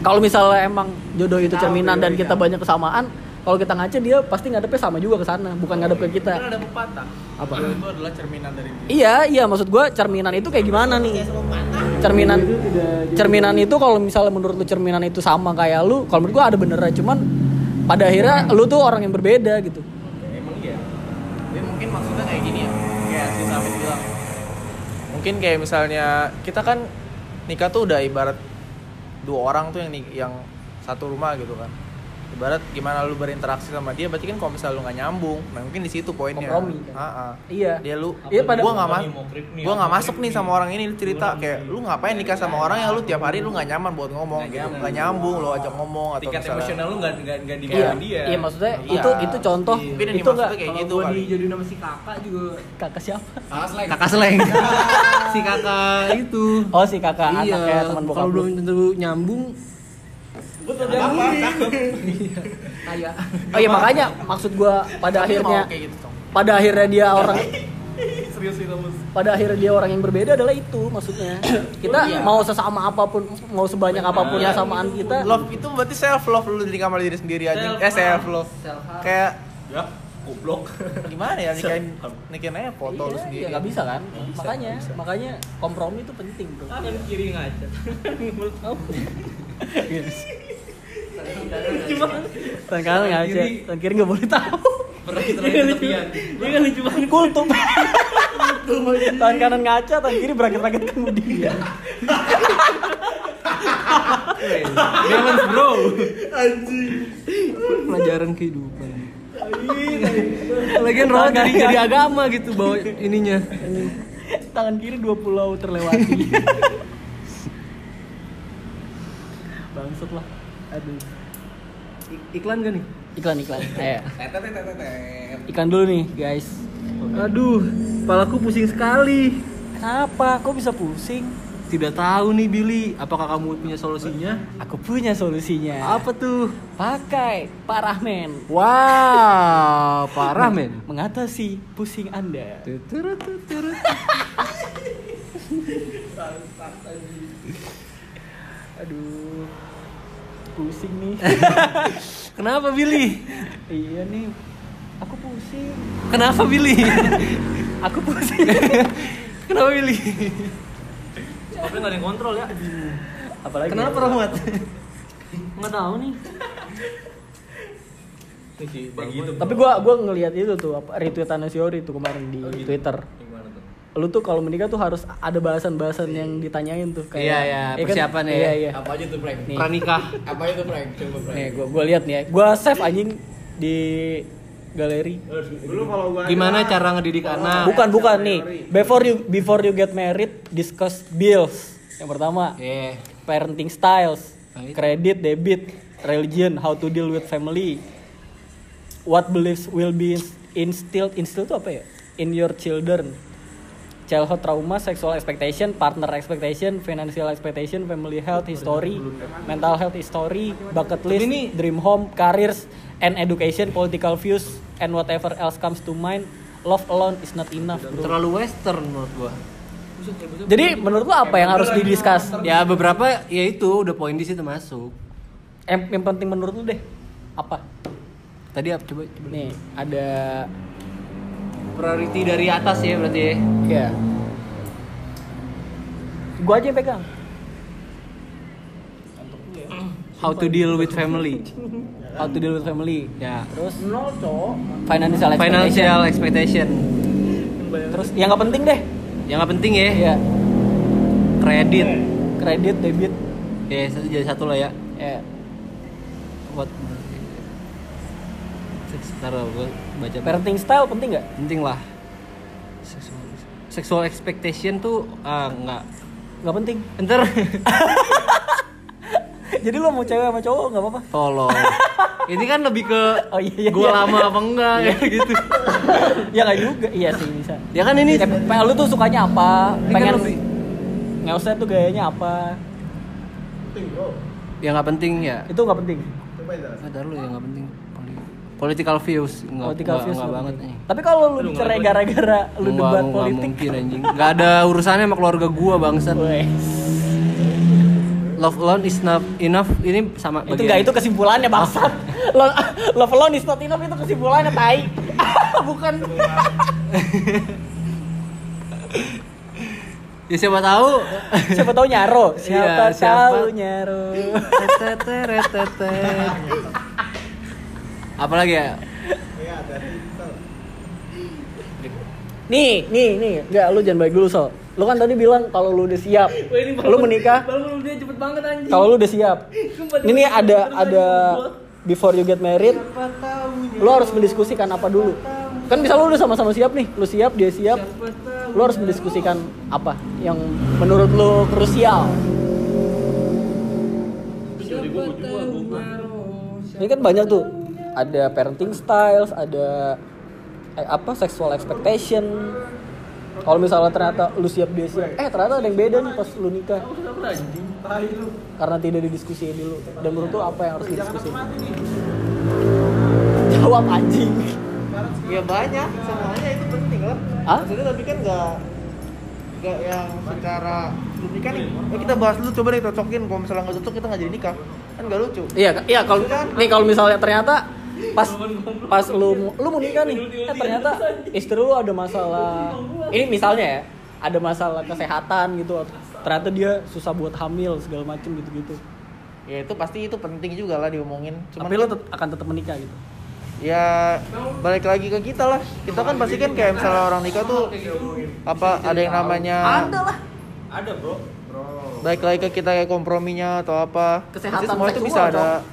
Speaker 1: Kalau misalnya emang jodoh itu cerminan dan kita banyak kesamaan kalau kita ngaca dia pasti ngadepnya sama juga ke sana bukan ngadep ke kita.
Speaker 6: Kan ada pepatah.
Speaker 1: Apa?
Speaker 6: Itu adalah cerminan dari diri
Speaker 1: iya iya maksud gua cerminan itu kayak gimana nih? Cerminan cerminan itu kalau misalnya menurut lu cerminan itu sama kayak lu kalau menurut gua ada benernya cuman pada akhirnya lu tuh orang yang berbeda gitu.
Speaker 4: Emang iya. Dia mungkin maksudnya kayak gini ya. Kayak si Samit bilang. Mungkin kayak misalnya kita kan nikah tuh udah ibarat dua orang tuh yang yang satu rumah gitu kan ibarat gimana lu berinteraksi sama dia berarti kan kalau misalnya lu nggak nyambung nah mungkin di situ poinnya
Speaker 1: Kompromi kan?
Speaker 4: Ah, ah.
Speaker 1: iya
Speaker 4: dia lu
Speaker 1: Iya, pada-
Speaker 4: gua nggak
Speaker 6: Mau
Speaker 4: mas
Speaker 6: nih, mau krip nih,
Speaker 4: gua nggak masuk nih sama orang ini lu cerita kayak lu ngapain nikah sama orang yang lu tiap hari lu nggak nyaman buat ngomong gitu nggak nyambung lu ajak ngomong atau
Speaker 6: tingkat
Speaker 4: misalnya
Speaker 6: emosional lu nggak nggak nggak di
Speaker 1: iya
Speaker 6: dia
Speaker 1: iya maksudnya
Speaker 4: Iya.
Speaker 1: itu itu contoh
Speaker 4: Mungkin yang
Speaker 1: itu enggak
Speaker 4: kayak gitu kali
Speaker 5: jadi nama si kakak juga
Speaker 1: kakak siapa
Speaker 5: kakak seleng. [LAUGHS] si kakak itu.
Speaker 1: oh si kakak
Speaker 5: iya.
Speaker 1: anaknya teman bokap
Speaker 5: Kalau
Speaker 1: lu.
Speaker 5: belum tentu nyambung.
Speaker 1: Kayak. Oh iya makanya maksud gua pada akhirnya
Speaker 4: gitu
Speaker 1: pada akhirnya dia orang [LAUGHS]
Speaker 6: serius itu mus
Speaker 1: pada akhirnya dia orang yang berbeda adalah itu maksudnya. [COUGHS] Kita mau sesama apa pun mau sebanyak apa pun
Speaker 4: Iya.
Speaker 1: kesamaan kita.
Speaker 4: love itu berarti self love lu diri sama diri sendiri aja.
Speaker 6: Self
Speaker 4: eh self
Speaker 6: love.
Speaker 4: love kayak
Speaker 6: ya goblok.
Speaker 4: Gimana ya nikahin nikahin aja foto lu
Speaker 1: Iya,
Speaker 4: sendiri.
Speaker 1: ya nggak bisa kan? Makanya makanya kompromi itu penting bro.
Speaker 6: Kanan kiri ngaca [LAUGHS] [LAUGHS] kamu
Speaker 1: tangan kanan nggak aja. tangan kiri nggak boleh tahu.
Speaker 6: lagi ketepian dia kan lucu banget.
Speaker 1: Kultum. Tangan kanan ngaca tangan kiri berakit-rakit kemudian
Speaker 5: Balance bro. Pelajaran kehidupan. Lagian roh jadi jadi agama gitu bawa ininya.
Speaker 1: tangan kiri dua pulau terlewati. [LAUGHS] Bangsat lah aduh
Speaker 5: I- iklan gak nih?
Speaker 1: iklan iklan [LAUGHS] ayo iklan dulu nih guys
Speaker 5: Aduh, kepalaku pusing sekali.
Speaker 1: kenapa kok bisa pusing
Speaker 5: Tidak tahu nih Billy, apakah kamu punya solusinya?
Speaker 1: aku punya solusinya
Speaker 5: Apa tuh?
Speaker 1: pakai parahmen
Speaker 5: Wow, [LAUGHS] parah men.
Speaker 1: mengatasi pusing anda
Speaker 5: Tuturut, tuturut.
Speaker 1: aduh pusing nih. [LAUGHS]
Speaker 5: Kenapa Billy?
Speaker 1: iya nih aku pusing.
Speaker 5: Kenapa Billy? [LAUGHS]
Speaker 1: aku pusing. [LAUGHS]
Speaker 5: Kenapa Billy?
Speaker 6: tapi nggak ada yang kontrol ya.
Speaker 1: Apalagi
Speaker 5: Kenapa Rahmat?
Speaker 6: nggak tahu nih. Gitu.
Speaker 1: Tapi gua gua ngelihat itu tuh apa retweetannya si Ori tuh kemarin di Twitter.
Speaker 6: Gimana tuh
Speaker 1: lu tuh kalau menikah tuh harus ada bahasan-bahasan yang ditanyain tuh kayak
Speaker 5: Iya, iya,
Speaker 1: kan?
Speaker 5: persiapan ya.
Speaker 1: iya iya
Speaker 3: Apa aja tuh prank?
Speaker 1: nih
Speaker 5: Pranikah. [LAUGHS]
Speaker 3: Apa aja tuh prank? Coba prank.
Speaker 1: nih gua gua lihat nih ya gua save anjing di galeri
Speaker 3: Dulu kalau gua
Speaker 5: Gimana cara ngedidik anak?
Speaker 1: bukan bukan nih before you before you get married discuss bills yang pertama
Speaker 5: Eh,
Speaker 1: parenting styles
Speaker 5: Nah, itu.
Speaker 1: credit debit religion how to deal with family what beliefs will be instilled instilled itu apa ya in your children childhood trauma sexual expectation partner expectation financial expectation family health history mental health history bucket list
Speaker 5: ini-
Speaker 1: dream home careers and education political views and whatever else comes to mind love alone is not enough bro.
Speaker 5: terlalu western menurut gua.
Speaker 1: Jadi menurut lo apa yang harus didiskus
Speaker 5: ya beberapa ya itu udah poin di situ masuk.
Speaker 1: Yang, yang penting menurut lo deh apa?
Speaker 5: Tadi apa? Coba coba.
Speaker 1: Nih ada
Speaker 5: priority dari atas ya berarti ya?
Speaker 1: Ya gua aja yang pegang.
Speaker 5: How to deal with family.
Speaker 1: How to deal with family.
Speaker 5: Ya
Speaker 1: terus financial expectation.
Speaker 5: Financial expectation.
Speaker 1: Terus yang nggak penting deh.
Speaker 5: Yang nggak penting ya?
Speaker 1: Ya
Speaker 5: kredit.
Speaker 1: Kredit debit.
Speaker 5: Ya satu jadi satu lah ya.
Speaker 1: Ya
Speaker 5: what Ntar gue baca
Speaker 1: parenting style penting nggak?
Speaker 5: Penting lah. Sexual, expectation tuh ah nggak.
Speaker 1: Nggak penting.
Speaker 5: Ntar [LAUGHS]
Speaker 1: jadi lo mau cewek sama cowok nggak apa-apa?
Speaker 5: Tolong. [LAUGHS] Ini kan lebih ke
Speaker 1: Oh, iya, iya,
Speaker 5: gue
Speaker 1: iya.
Speaker 5: lama apa enggak ya gitu. [LAUGHS]
Speaker 1: Ya nggak juga. Iya sih bisa.
Speaker 5: Ya kan ini
Speaker 1: ya, lu tuh sukanya apa?
Speaker 5: Ini kan
Speaker 1: pengen
Speaker 5: lebih-
Speaker 1: nggak usah tuh gayanya apa?
Speaker 5: Ya nggak penting ya.
Speaker 1: Itu nggak penting?
Speaker 5: Ada lu yang nggak penting political views. Nggak
Speaker 1: political
Speaker 5: nggak-
Speaker 1: views
Speaker 5: banget nih
Speaker 1: tapi kalau lu cerai gara-gara lu
Speaker 5: Nggak-
Speaker 1: debat
Speaker 5: nggak
Speaker 1: politik
Speaker 5: mungkin anjing. Nggak ada urusannya sama keluarga gua bangsat. Love alone is not enough. Ini sama
Speaker 1: itu nggak itu kesimpulannya bangsat. [LAUGHS] Lo- love alone is not enough itu kesimpulannya tai. [LAUGHS] Bukan. [LAUGHS]
Speaker 5: Ya siapa tahu.
Speaker 1: Siapa tahu nyaro. Siapa,
Speaker 5: Iya, siapa-
Speaker 1: tahu nyaro.
Speaker 5: Apalagi ya?
Speaker 1: nih nih nih. Nggak lu jangan baik dulu so lu kan tadi bilang kalau lu udah siap lu menikah.
Speaker 6: Baru dia cepet banget anjing.
Speaker 1: kalau lu udah siap. [LAUGHS] Ini nih ada ada before you get married lu harus mendiskusikan apa dulu. Kan bisa lu udah sama-sama siap nih. Lu siap dia siap. Lu harus mendiskusikan apa yang menurut lu krusial. Ini kan banyak tuh ada parenting styles ada eh, apa sexual expectation. Kalau misalnya ternyata lu siap dia siap eh ternyata ada yang beda nih pas lu nikah. Karena tidak didiskusiin dulu. Dan menurut lu apa yang harus didiskusiin? jawab anjing.
Speaker 4: Ya banyak. Semuanya itu penting lah.
Speaker 1: Hah?
Speaker 4: maksudnya tapi kan nggak nggak yang secara belum nikah nih eh, kita bahas dulu coba deh cocokin kalau misalnya nggak cocok kita nggak jadi nikah. Kan nggak lucu.
Speaker 1: Iya iya kalau nih kalau misalnya ternyata pas pas lu lu mau nikah nih. Eh ternyata istri lu ada masalah. Ini misalnya ya ada masalah kesehatan gitu. Ternyata dia susah buat hamil segala macem gitu gitu
Speaker 4: ya itu pasti itu penting juga lah diomongin. Cuman
Speaker 1: tapi lu tet- akan tetap menikah gitu?
Speaker 4: Ya balik lagi ke kita lah. Kita kan pasti kan kayak misalnya orang nikah tuh apa ada yang namanya
Speaker 1: ada lah.
Speaker 3: Ada bro.
Speaker 4: balik lagi ke kita kayak komprominya atau apa.
Speaker 1: Kesehatan
Speaker 4: Pasti semua itu bisa ada.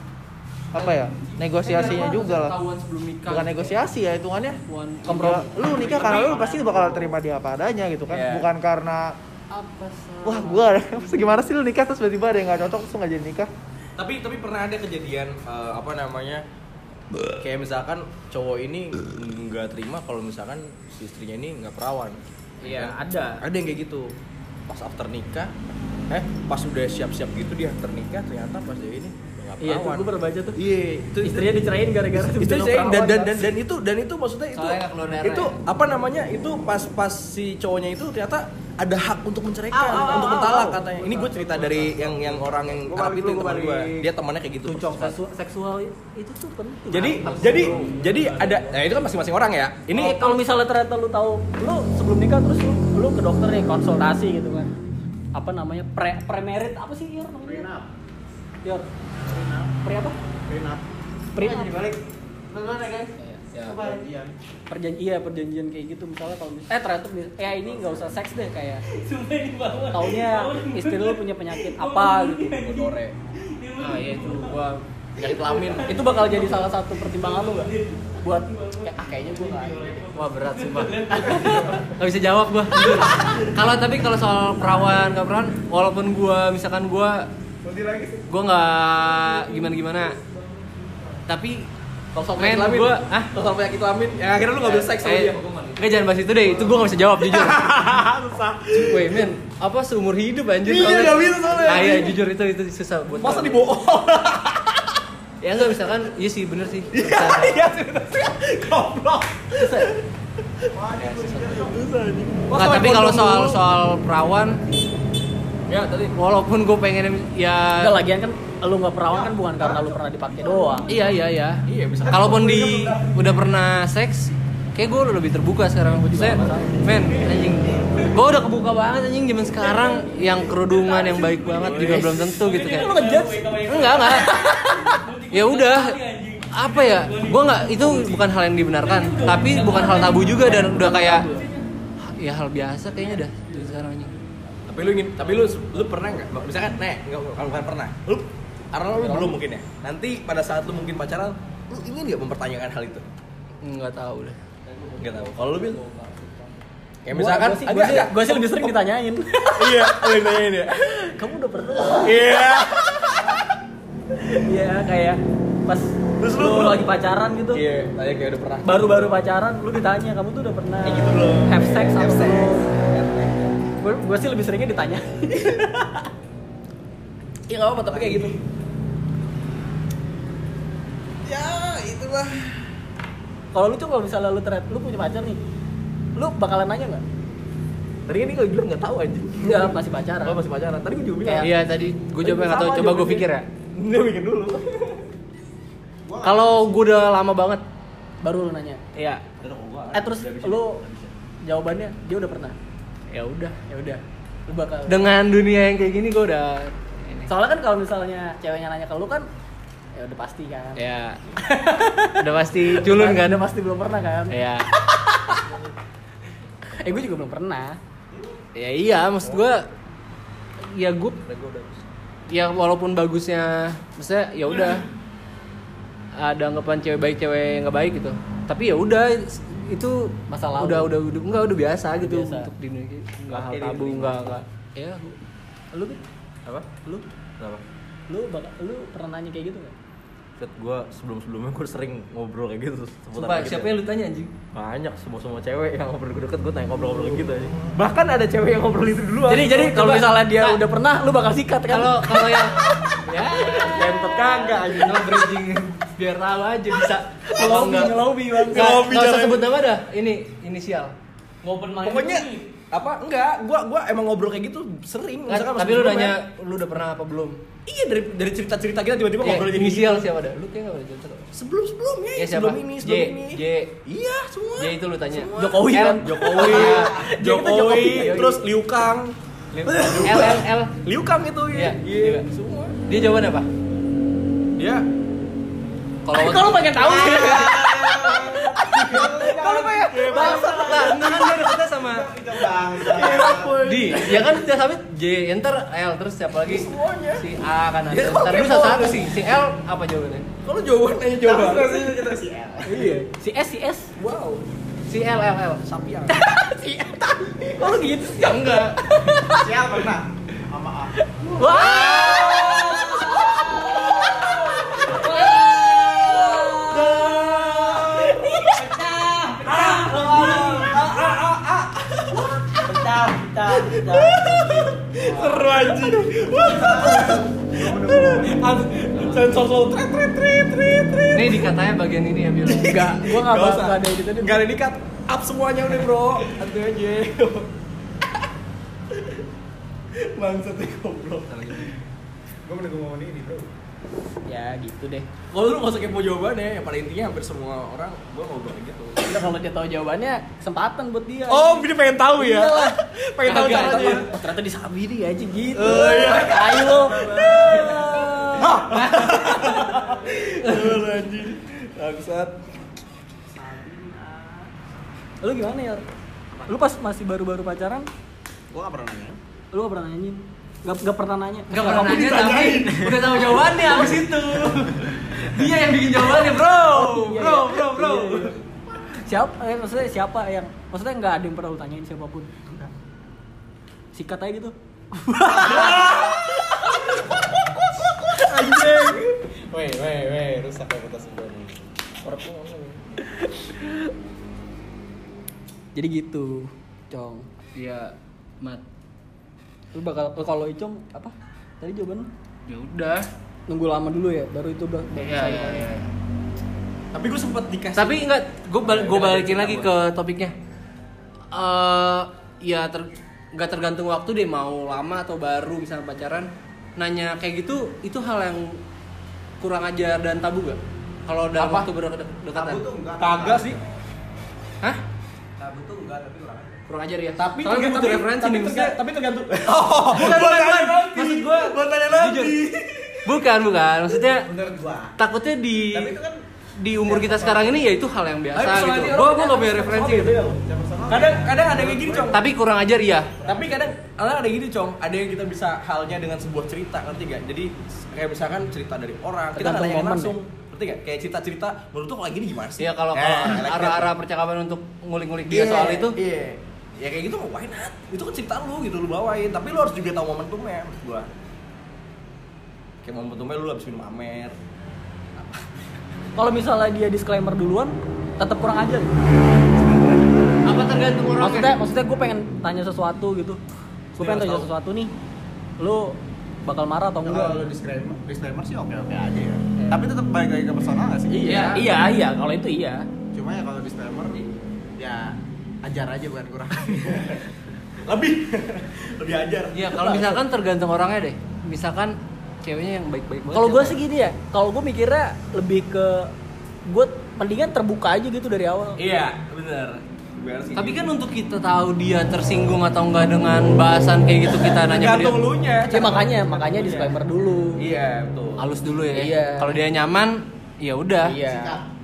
Speaker 4: Apa ya negosiasinya juga lah
Speaker 5: Ketahuan sebelum nikah.
Speaker 4: bukan negosiasi ya hitungannya kompromi lu nikah karena lu pasti bakal terima dia apa adanya gitu kan
Speaker 1: Iya.
Speaker 4: bukan karena
Speaker 5: Apa sih?
Speaker 4: wah gua [LAUGHS] gimana sih lu nikah terus tiba-tiba ada yang nggak cocok terus nggak jadi nikah
Speaker 2: tapi tapi pernah ada kejadian eh, apa namanya kayak misalkan cowok ini nggak terima kalau misalkan si istrinya ini nggak perawan
Speaker 1: Iya,
Speaker 2: Kan?
Speaker 1: ada.
Speaker 2: ada yang kayak gitu pas after nikah eh pas udah siap-siap gitu dia after nikah ternyata pas dia ini
Speaker 1: iya tuh
Speaker 2: perawan
Speaker 1: gue baca tuh.
Speaker 2: Iya itu
Speaker 1: istrinya dicerain gara-gara
Speaker 2: itu saya dan,
Speaker 1: perawan.
Speaker 2: dan dan dan itu dan itu maksudnya itu itu
Speaker 5: ya?
Speaker 2: apa namanya itu pas pas si cowoknya itu ternyata ada hak untuk menceraikan untuk mentalak katanya. Ini gue cerita dari yang yang orang yang Arab itu teman gue dia temannya kayak gitu.
Speaker 1: Seksual, seksual itu tuh penting.
Speaker 2: Jadi jadi jadi ada nah itu kan masing-masing orang ya.
Speaker 1: Ini
Speaker 2: ini
Speaker 1: kalau misalnya ternyata lu tahu lu sebelum nikah terus lu, lu ke dokter nih konsultasi gitu kan. Apa namanya pre premerit apa sih Yor Yor pre apa? Pre jadi balik
Speaker 5: Ya.
Speaker 1: perjanjian. Iya perjanjian kayak gitu. Misalnya kalau mis- eh ternyata mis- eh ini nggak usah seks deh kayak taunya istri lu punya penyakit apa gitu.
Speaker 2: Godore
Speaker 5: Nah, iya itu gua penyakit kelamin.
Speaker 1: itu bakal jadi salah satu pertimbangan lu nggak? Buat kayak ah kayaknya gue nggak
Speaker 5: Wah berat sumpah. Gak bisa jawab gua. kalau tapi kalau soal perawan nggak perawan, walaupun gua misalkan gua gua nggak gimana gimana, tapi
Speaker 2: Kalau soal
Speaker 5: Men, gua- ah?
Speaker 2: kalau penyakit kelamin, ya akhirnya lu gak bisa seks sama
Speaker 5: Eh,
Speaker 2: dia.
Speaker 5: Enggak jangan bahas itu deh, itu gue gak bisa jawab jujur [LAUGHS]
Speaker 2: Susah.
Speaker 5: Woi men, apa seumur hidup anjir
Speaker 2: Iya, nggak bisa soalnya.
Speaker 5: Ah iya jujur itu itu susah buat
Speaker 2: Masa dibohong? [LAUGHS]
Speaker 5: Ya enggak misalkan, iya sih bener sih
Speaker 2: Iya sih, bener sih. Goblok.
Speaker 5: Nah, tapi kalau soal soal perawan,
Speaker 2: Ya tadi
Speaker 5: walaupun gue pengen ya
Speaker 1: Enggak lagian kan lu nggak perawan kan bukan karena lu pernah dipakai doang.
Speaker 5: Iya iya iya.
Speaker 2: Iya, bisa.
Speaker 5: Kalaupun di udah pernah seks, kayak gue udah lebih terbuka sekarang. Saya, men, anjing, gue udah kebuka banget anjing zaman sekarang yang kerudungan yang baik banget juga belum tentu gitu kayak. Enggak enggak. ya udah. Apa ya? Gue nggak itu bukan hal yang dibenarkan, tapi bukan hal tabu juga dan udah kayak ya hal biasa kayaknya dah sekarang anjing.
Speaker 2: Tapi lu ingin tapi lu lu pernah nggak misalkan nek nggak kalau bukan pernah lu karena lu belum mungkin ya nanti pada saat lu mungkin pacaran lu ingin nggak mempertanyakan hal itu
Speaker 5: Nggak tahu deh.
Speaker 2: nggak tahu kalau lu bil kayak
Speaker 1: Gua-
Speaker 2: misalkan
Speaker 1: gua sih,
Speaker 2: agak
Speaker 1: gua sih,
Speaker 2: agak
Speaker 1: gua sih lebih sering ditanyain. [LAUGHS]
Speaker 2: iya lu yang nanyain ya
Speaker 1: Kamu udah pernah?
Speaker 2: iya
Speaker 1: Iya kayak pas
Speaker 2: Terus
Speaker 1: lu,
Speaker 2: lu-
Speaker 1: lagi pacaran gitu.
Speaker 2: iya tanya kayak udah pernah
Speaker 1: Baru-baru pacaran lu ditanya kamu tuh udah pernah
Speaker 2: Kayak gitu belum?
Speaker 1: have sex
Speaker 2: sex.
Speaker 1: belum? Gue gue sih lebih seringnya ditanya.
Speaker 2: iya [LAUGHS] nggak apa tapi kayak gitu ya itulah
Speaker 1: Kalau lu tuh kalau misalnya lu ternyata lu punya pacar nih, lu bakalan nanya nggak?
Speaker 2: tadi kan dia kalau bilang nggak tahu aja
Speaker 1: Enggak, masih pacaran.
Speaker 2: oh masih pacaran tadi gue juga bilang
Speaker 1: Kayak-
Speaker 5: Iya tadi gue nggak tahu.
Speaker 2: Sama
Speaker 5: Coba gue pikir ya.
Speaker 2: dia bikin dulu [LAUGHS]
Speaker 5: Kalau gue udah lama banget,
Speaker 1: Baru lu nanya.
Speaker 5: ya
Speaker 1: Eh terus lu jawabannya dia udah pernah.
Speaker 5: Ya udah.
Speaker 1: Ya udah. Lu bakal
Speaker 5: Dengan dunia yang kayak gini gue udah ini.
Speaker 1: Soalnya kan kalau misalnya ceweknya nanya ke lu kan ya udah pasti kan.
Speaker 5: ya [LAUGHS] udah pasti culun kan
Speaker 1: Udah pasti belum pernah kan.
Speaker 5: ya
Speaker 1: Eh gue juga belum pernah.
Speaker 5: ya iya maksud gue ya gue ya walaupun bagusnya maksudnya ya udah ada anggapan cewek baik cewek nggak baik gitu tapi ya udah itu
Speaker 1: Masa lalu.
Speaker 5: udah udah udah enggak udah biasa gitu
Speaker 1: Biasa.
Speaker 5: untuk di dunia ini. nggak hal tabu
Speaker 2: diterima.
Speaker 5: nggak nggak ya
Speaker 1: Lu Bit?
Speaker 2: apa
Speaker 1: lu
Speaker 2: kenapa
Speaker 1: lu bakal lu pernah nanya kayak gitu gak?
Speaker 2: Set gue sebelum sebelumnya gue sering ngobrol kayak gitu
Speaker 5: Sumpah,
Speaker 2: kayak gitu.
Speaker 5: siapa yang lu tanya anjing?
Speaker 2: Banyak semua semua cewek yang ngobrol gue deket gue tanya ngobrol-ngobrol gitu aja bahkan ada cewek yang ngobrol itu duluan.
Speaker 1: Jadi jadi kalau misalnya dia
Speaker 5: Nah.
Speaker 1: udah pernah lu bakal sikat kan?
Speaker 5: kalau kalau yang ya [LAUGHS]
Speaker 2: Bentot kagak aja
Speaker 5: no bridging biar tahu aja bisa.
Speaker 1: Ngelobi ngelobi bang.
Speaker 5: nggak usah sebut nama dah. Ini inisial. Ngopen
Speaker 2: pokoknya apa? Enggak gua gua emang ngobrol kayak gitu sering.
Speaker 5: Nggak,
Speaker 2: pas
Speaker 5: tapi lu nanya lu udah pernah apa belum?
Speaker 2: Iya dari dari cerita cerita kita tiba-tiba
Speaker 5: Ya,
Speaker 2: ngobrol jadi
Speaker 5: inisial siapa dah lu kayak nggak boleh cerita?
Speaker 2: Sebelum sebelumnya
Speaker 5: Ya, siapa?
Speaker 2: sebelum ini sebelum
Speaker 5: J,
Speaker 2: ini.
Speaker 5: J.
Speaker 2: iya semua.
Speaker 5: Ya itu lu tanya.
Speaker 2: Semua.
Speaker 1: Jokowi kan?
Speaker 2: Jokowi.
Speaker 5: Iya. [LAUGHS]
Speaker 2: Jokowi.
Speaker 1: Jokowi.
Speaker 2: terus Liu Kang.
Speaker 5: L L L.
Speaker 2: Liu Kang itu
Speaker 5: Iya,
Speaker 2: iya
Speaker 5: iya.
Speaker 2: semua.
Speaker 5: Dia jawaban apa?
Speaker 2: Dia
Speaker 5: kalau
Speaker 1: Kalau pengen tahu. Sih. [LAUGHS]
Speaker 2: kalau kayak
Speaker 5: bangsa enggak kan dia deketnya sama di ya kan? Udah sampai J enter L terus siapa lagi? Si A kan ada.
Speaker 2: Ya, kok
Speaker 5: ntar dulu satu satu sih. Si L apa jawabannya?
Speaker 2: Kalau jawaban aja jawaban.
Speaker 1: Iya. Si S si S.
Speaker 2: wow.
Speaker 5: Si L L L.
Speaker 2: Sapian. [LAUGHS]
Speaker 1: Si S. Kalau gitu sih.
Speaker 5: ya enggak
Speaker 3: Siapa pernah? Sama A.
Speaker 1: Pecah, pecah.
Speaker 2: seru anjing. Sensor selalu tret tret tret tret tret.
Speaker 5: Ini dikatanya bagian ini ya Bil.
Speaker 1: Enggak, gua enggak enggak ada gitu deh.
Speaker 2: Nggak ada dikat. Up semuanya udah bro. Santai aja. Bangsat nih goblok.
Speaker 3: Gue menunggu momen ini bro.
Speaker 1: Ya gitu deh.
Speaker 2: Kalau lu gak usah kepo jawabannya, yang pada intinya hampir semua orang gua ngobrol gitu.
Speaker 1: Udah kalau dia tahu jawabannya, kesempatan buat dia.
Speaker 2: Oh, dia pengen tahu ya? Pengen tahu caranya
Speaker 1: Oh, ternyata disabi dia aja gitu.
Speaker 2: Oh, iya.
Speaker 1: Ayo lo. [LAUGHS]
Speaker 2: Aduh, anjing Bangsat
Speaker 1: Lu gimana ya? Lu pas masih baru-baru pacaran,
Speaker 3: Gue gak pernah nanya.
Speaker 1: lu gak pernah nanyain? Gak, gak pernah nanya?
Speaker 5: Gak pernah nanya tapi udah tahu jawabannya abis [LAUGHS] itu Dia yang bikin jawabannya bro
Speaker 1: Iya,
Speaker 5: Bro
Speaker 1: iya.
Speaker 5: bro bro
Speaker 1: Iya, iya. Siapa, eh, maksudnya siapa yang, maksudnya nggak ada yang pernah lu tanyain siapa pun? sikat aja gitu.
Speaker 2: Anjing weh weh weh rusak ya
Speaker 1: jadi gitu cong.
Speaker 5: Iya mat.
Speaker 1: Lu bakal kalau icong apa? Tadi jawaban
Speaker 5: ya udah.
Speaker 1: Nunggu lama dulu ya baru itu udah
Speaker 5: iya, iya, iya.
Speaker 2: tapi gue sempet dikasih
Speaker 5: tapi enggak gue bal balikin lagi ke topiknya. Eh uh, ya ter nggak tergantung waktu deh mau lama atau baru misalnya pacaran. Nanya kayak gitu itu hal yang kurang ajar dan tabu gak? Kalau dalam
Speaker 2: Apa?
Speaker 5: waktu berdekatan.
Speaker 3: Tabu tuh enggak.
Speaker 2: kagak sih.
Speaker 5: Hah?
Speaker 3: Tabu tuh enggak tapi kurang aja.
Speaker 5: Kurang ajar ya.
Speaker 2: Tapi
Speaker 5: Soalnya gue butuh referensi
Speaker 2: tapi,
Speaker 5: nih maksudnya.
Speaker 2: tapi tergantung. [LAUGHS]
Speaker 5: Bukan, bukan, bukan. Maksud gue
Speaker 2: Buat tanya nanti.
Speaker 5: bukan, bukan. Maksudnya
Speaker 3: gua.
Speaker 5: takutnya di
Speaker 3: Tapi itu kan
Speaker 5: di umur kita sekarang ini ya itu hal yang biasa gitu.
Speaker 2: orang
Speaker 5: gue gak punya referensi gitu.
Speaker 2: Kadang kadang ada yang kayak gini, Cong.
Speaker 5: Tapi kurang ajar iya.
Speaker 2: Tapi kadang kadang ada gini, Cong. Ada yang kita bisa halnya dengan sebuah cerita, ngerti gak? Jadi kayak misalkan cerita dari orang, kita nggak nanya
Speaker 1: momen
Speaker 2: langsung. Ngerti gak? Kayak cerita-cerita, menurut tuh kalau gini gimana sih?
Speaker 5: Iya kalau
Speaker 2: Eh,
Speaker 5: kalau
Speaker 2: I like that.
Speaker 5: arah-arah percakapan untuk ngulik-ngulik dia
Speaker 2: Iya,
Speaker 5: soal itu
Speaker 2: Iya. Ya kayak gitu why not? Itu kan cerita lu gitu lu bawain, tapi lu harus juga tahu momentumnya menurut gua. Kayak momentumnya lu habis minum amer.
Speaker 1: kalau misalnya dia disclaimer duluan tetap kurang ajar
Speaker 5: tergantung orangnya.
Speaker 1: maksudnya maksudnya gue pengen tanya sesuatu gitu gue pengen tanya sesuatu nih lu bakal marah atau enggak
Speaker 3: Kalau disclaimer, disclaimer sih oke-oke aja ya. Tapi tetap balik lagi ke personal nggak sih?
Speaker 1: iya iya iya kalau itu iya
Speaker 3: Cuma ya kalau disclaimer ya ajar aja bukan kurang. [LAUGHS]
Speaker 2: Lebih [LAUGHS] lebih ajar.
Speaker 5: Iya kalau misalkan tergantung orangnya deh. Misalkan ceweknya yang baik-baik banget.
Speaker 1: kalau gue sih gini ya kalau gue mikirnya lebih ke gue mendingan terbuka aja gitu dari awal
Speaker 2: Iya, bener.
Speaker 5: Tapi
Speaker 2: gitu.
Speaker 5: kan untuk kita tahu dia tersinggung atau enggak dengan bahasan kayak gitu kita nanya
Speaker 2: tergantung lu nya.
Speaker 1: ya makanya makanya disclaimer dulu
Speaker 2: Iya, betul.
Speaker 5: Halus dulu ya.
Speaker 1: Iya.
Speaker 5: Kalau dia nyaman, ya udah.
Speaker 1: iya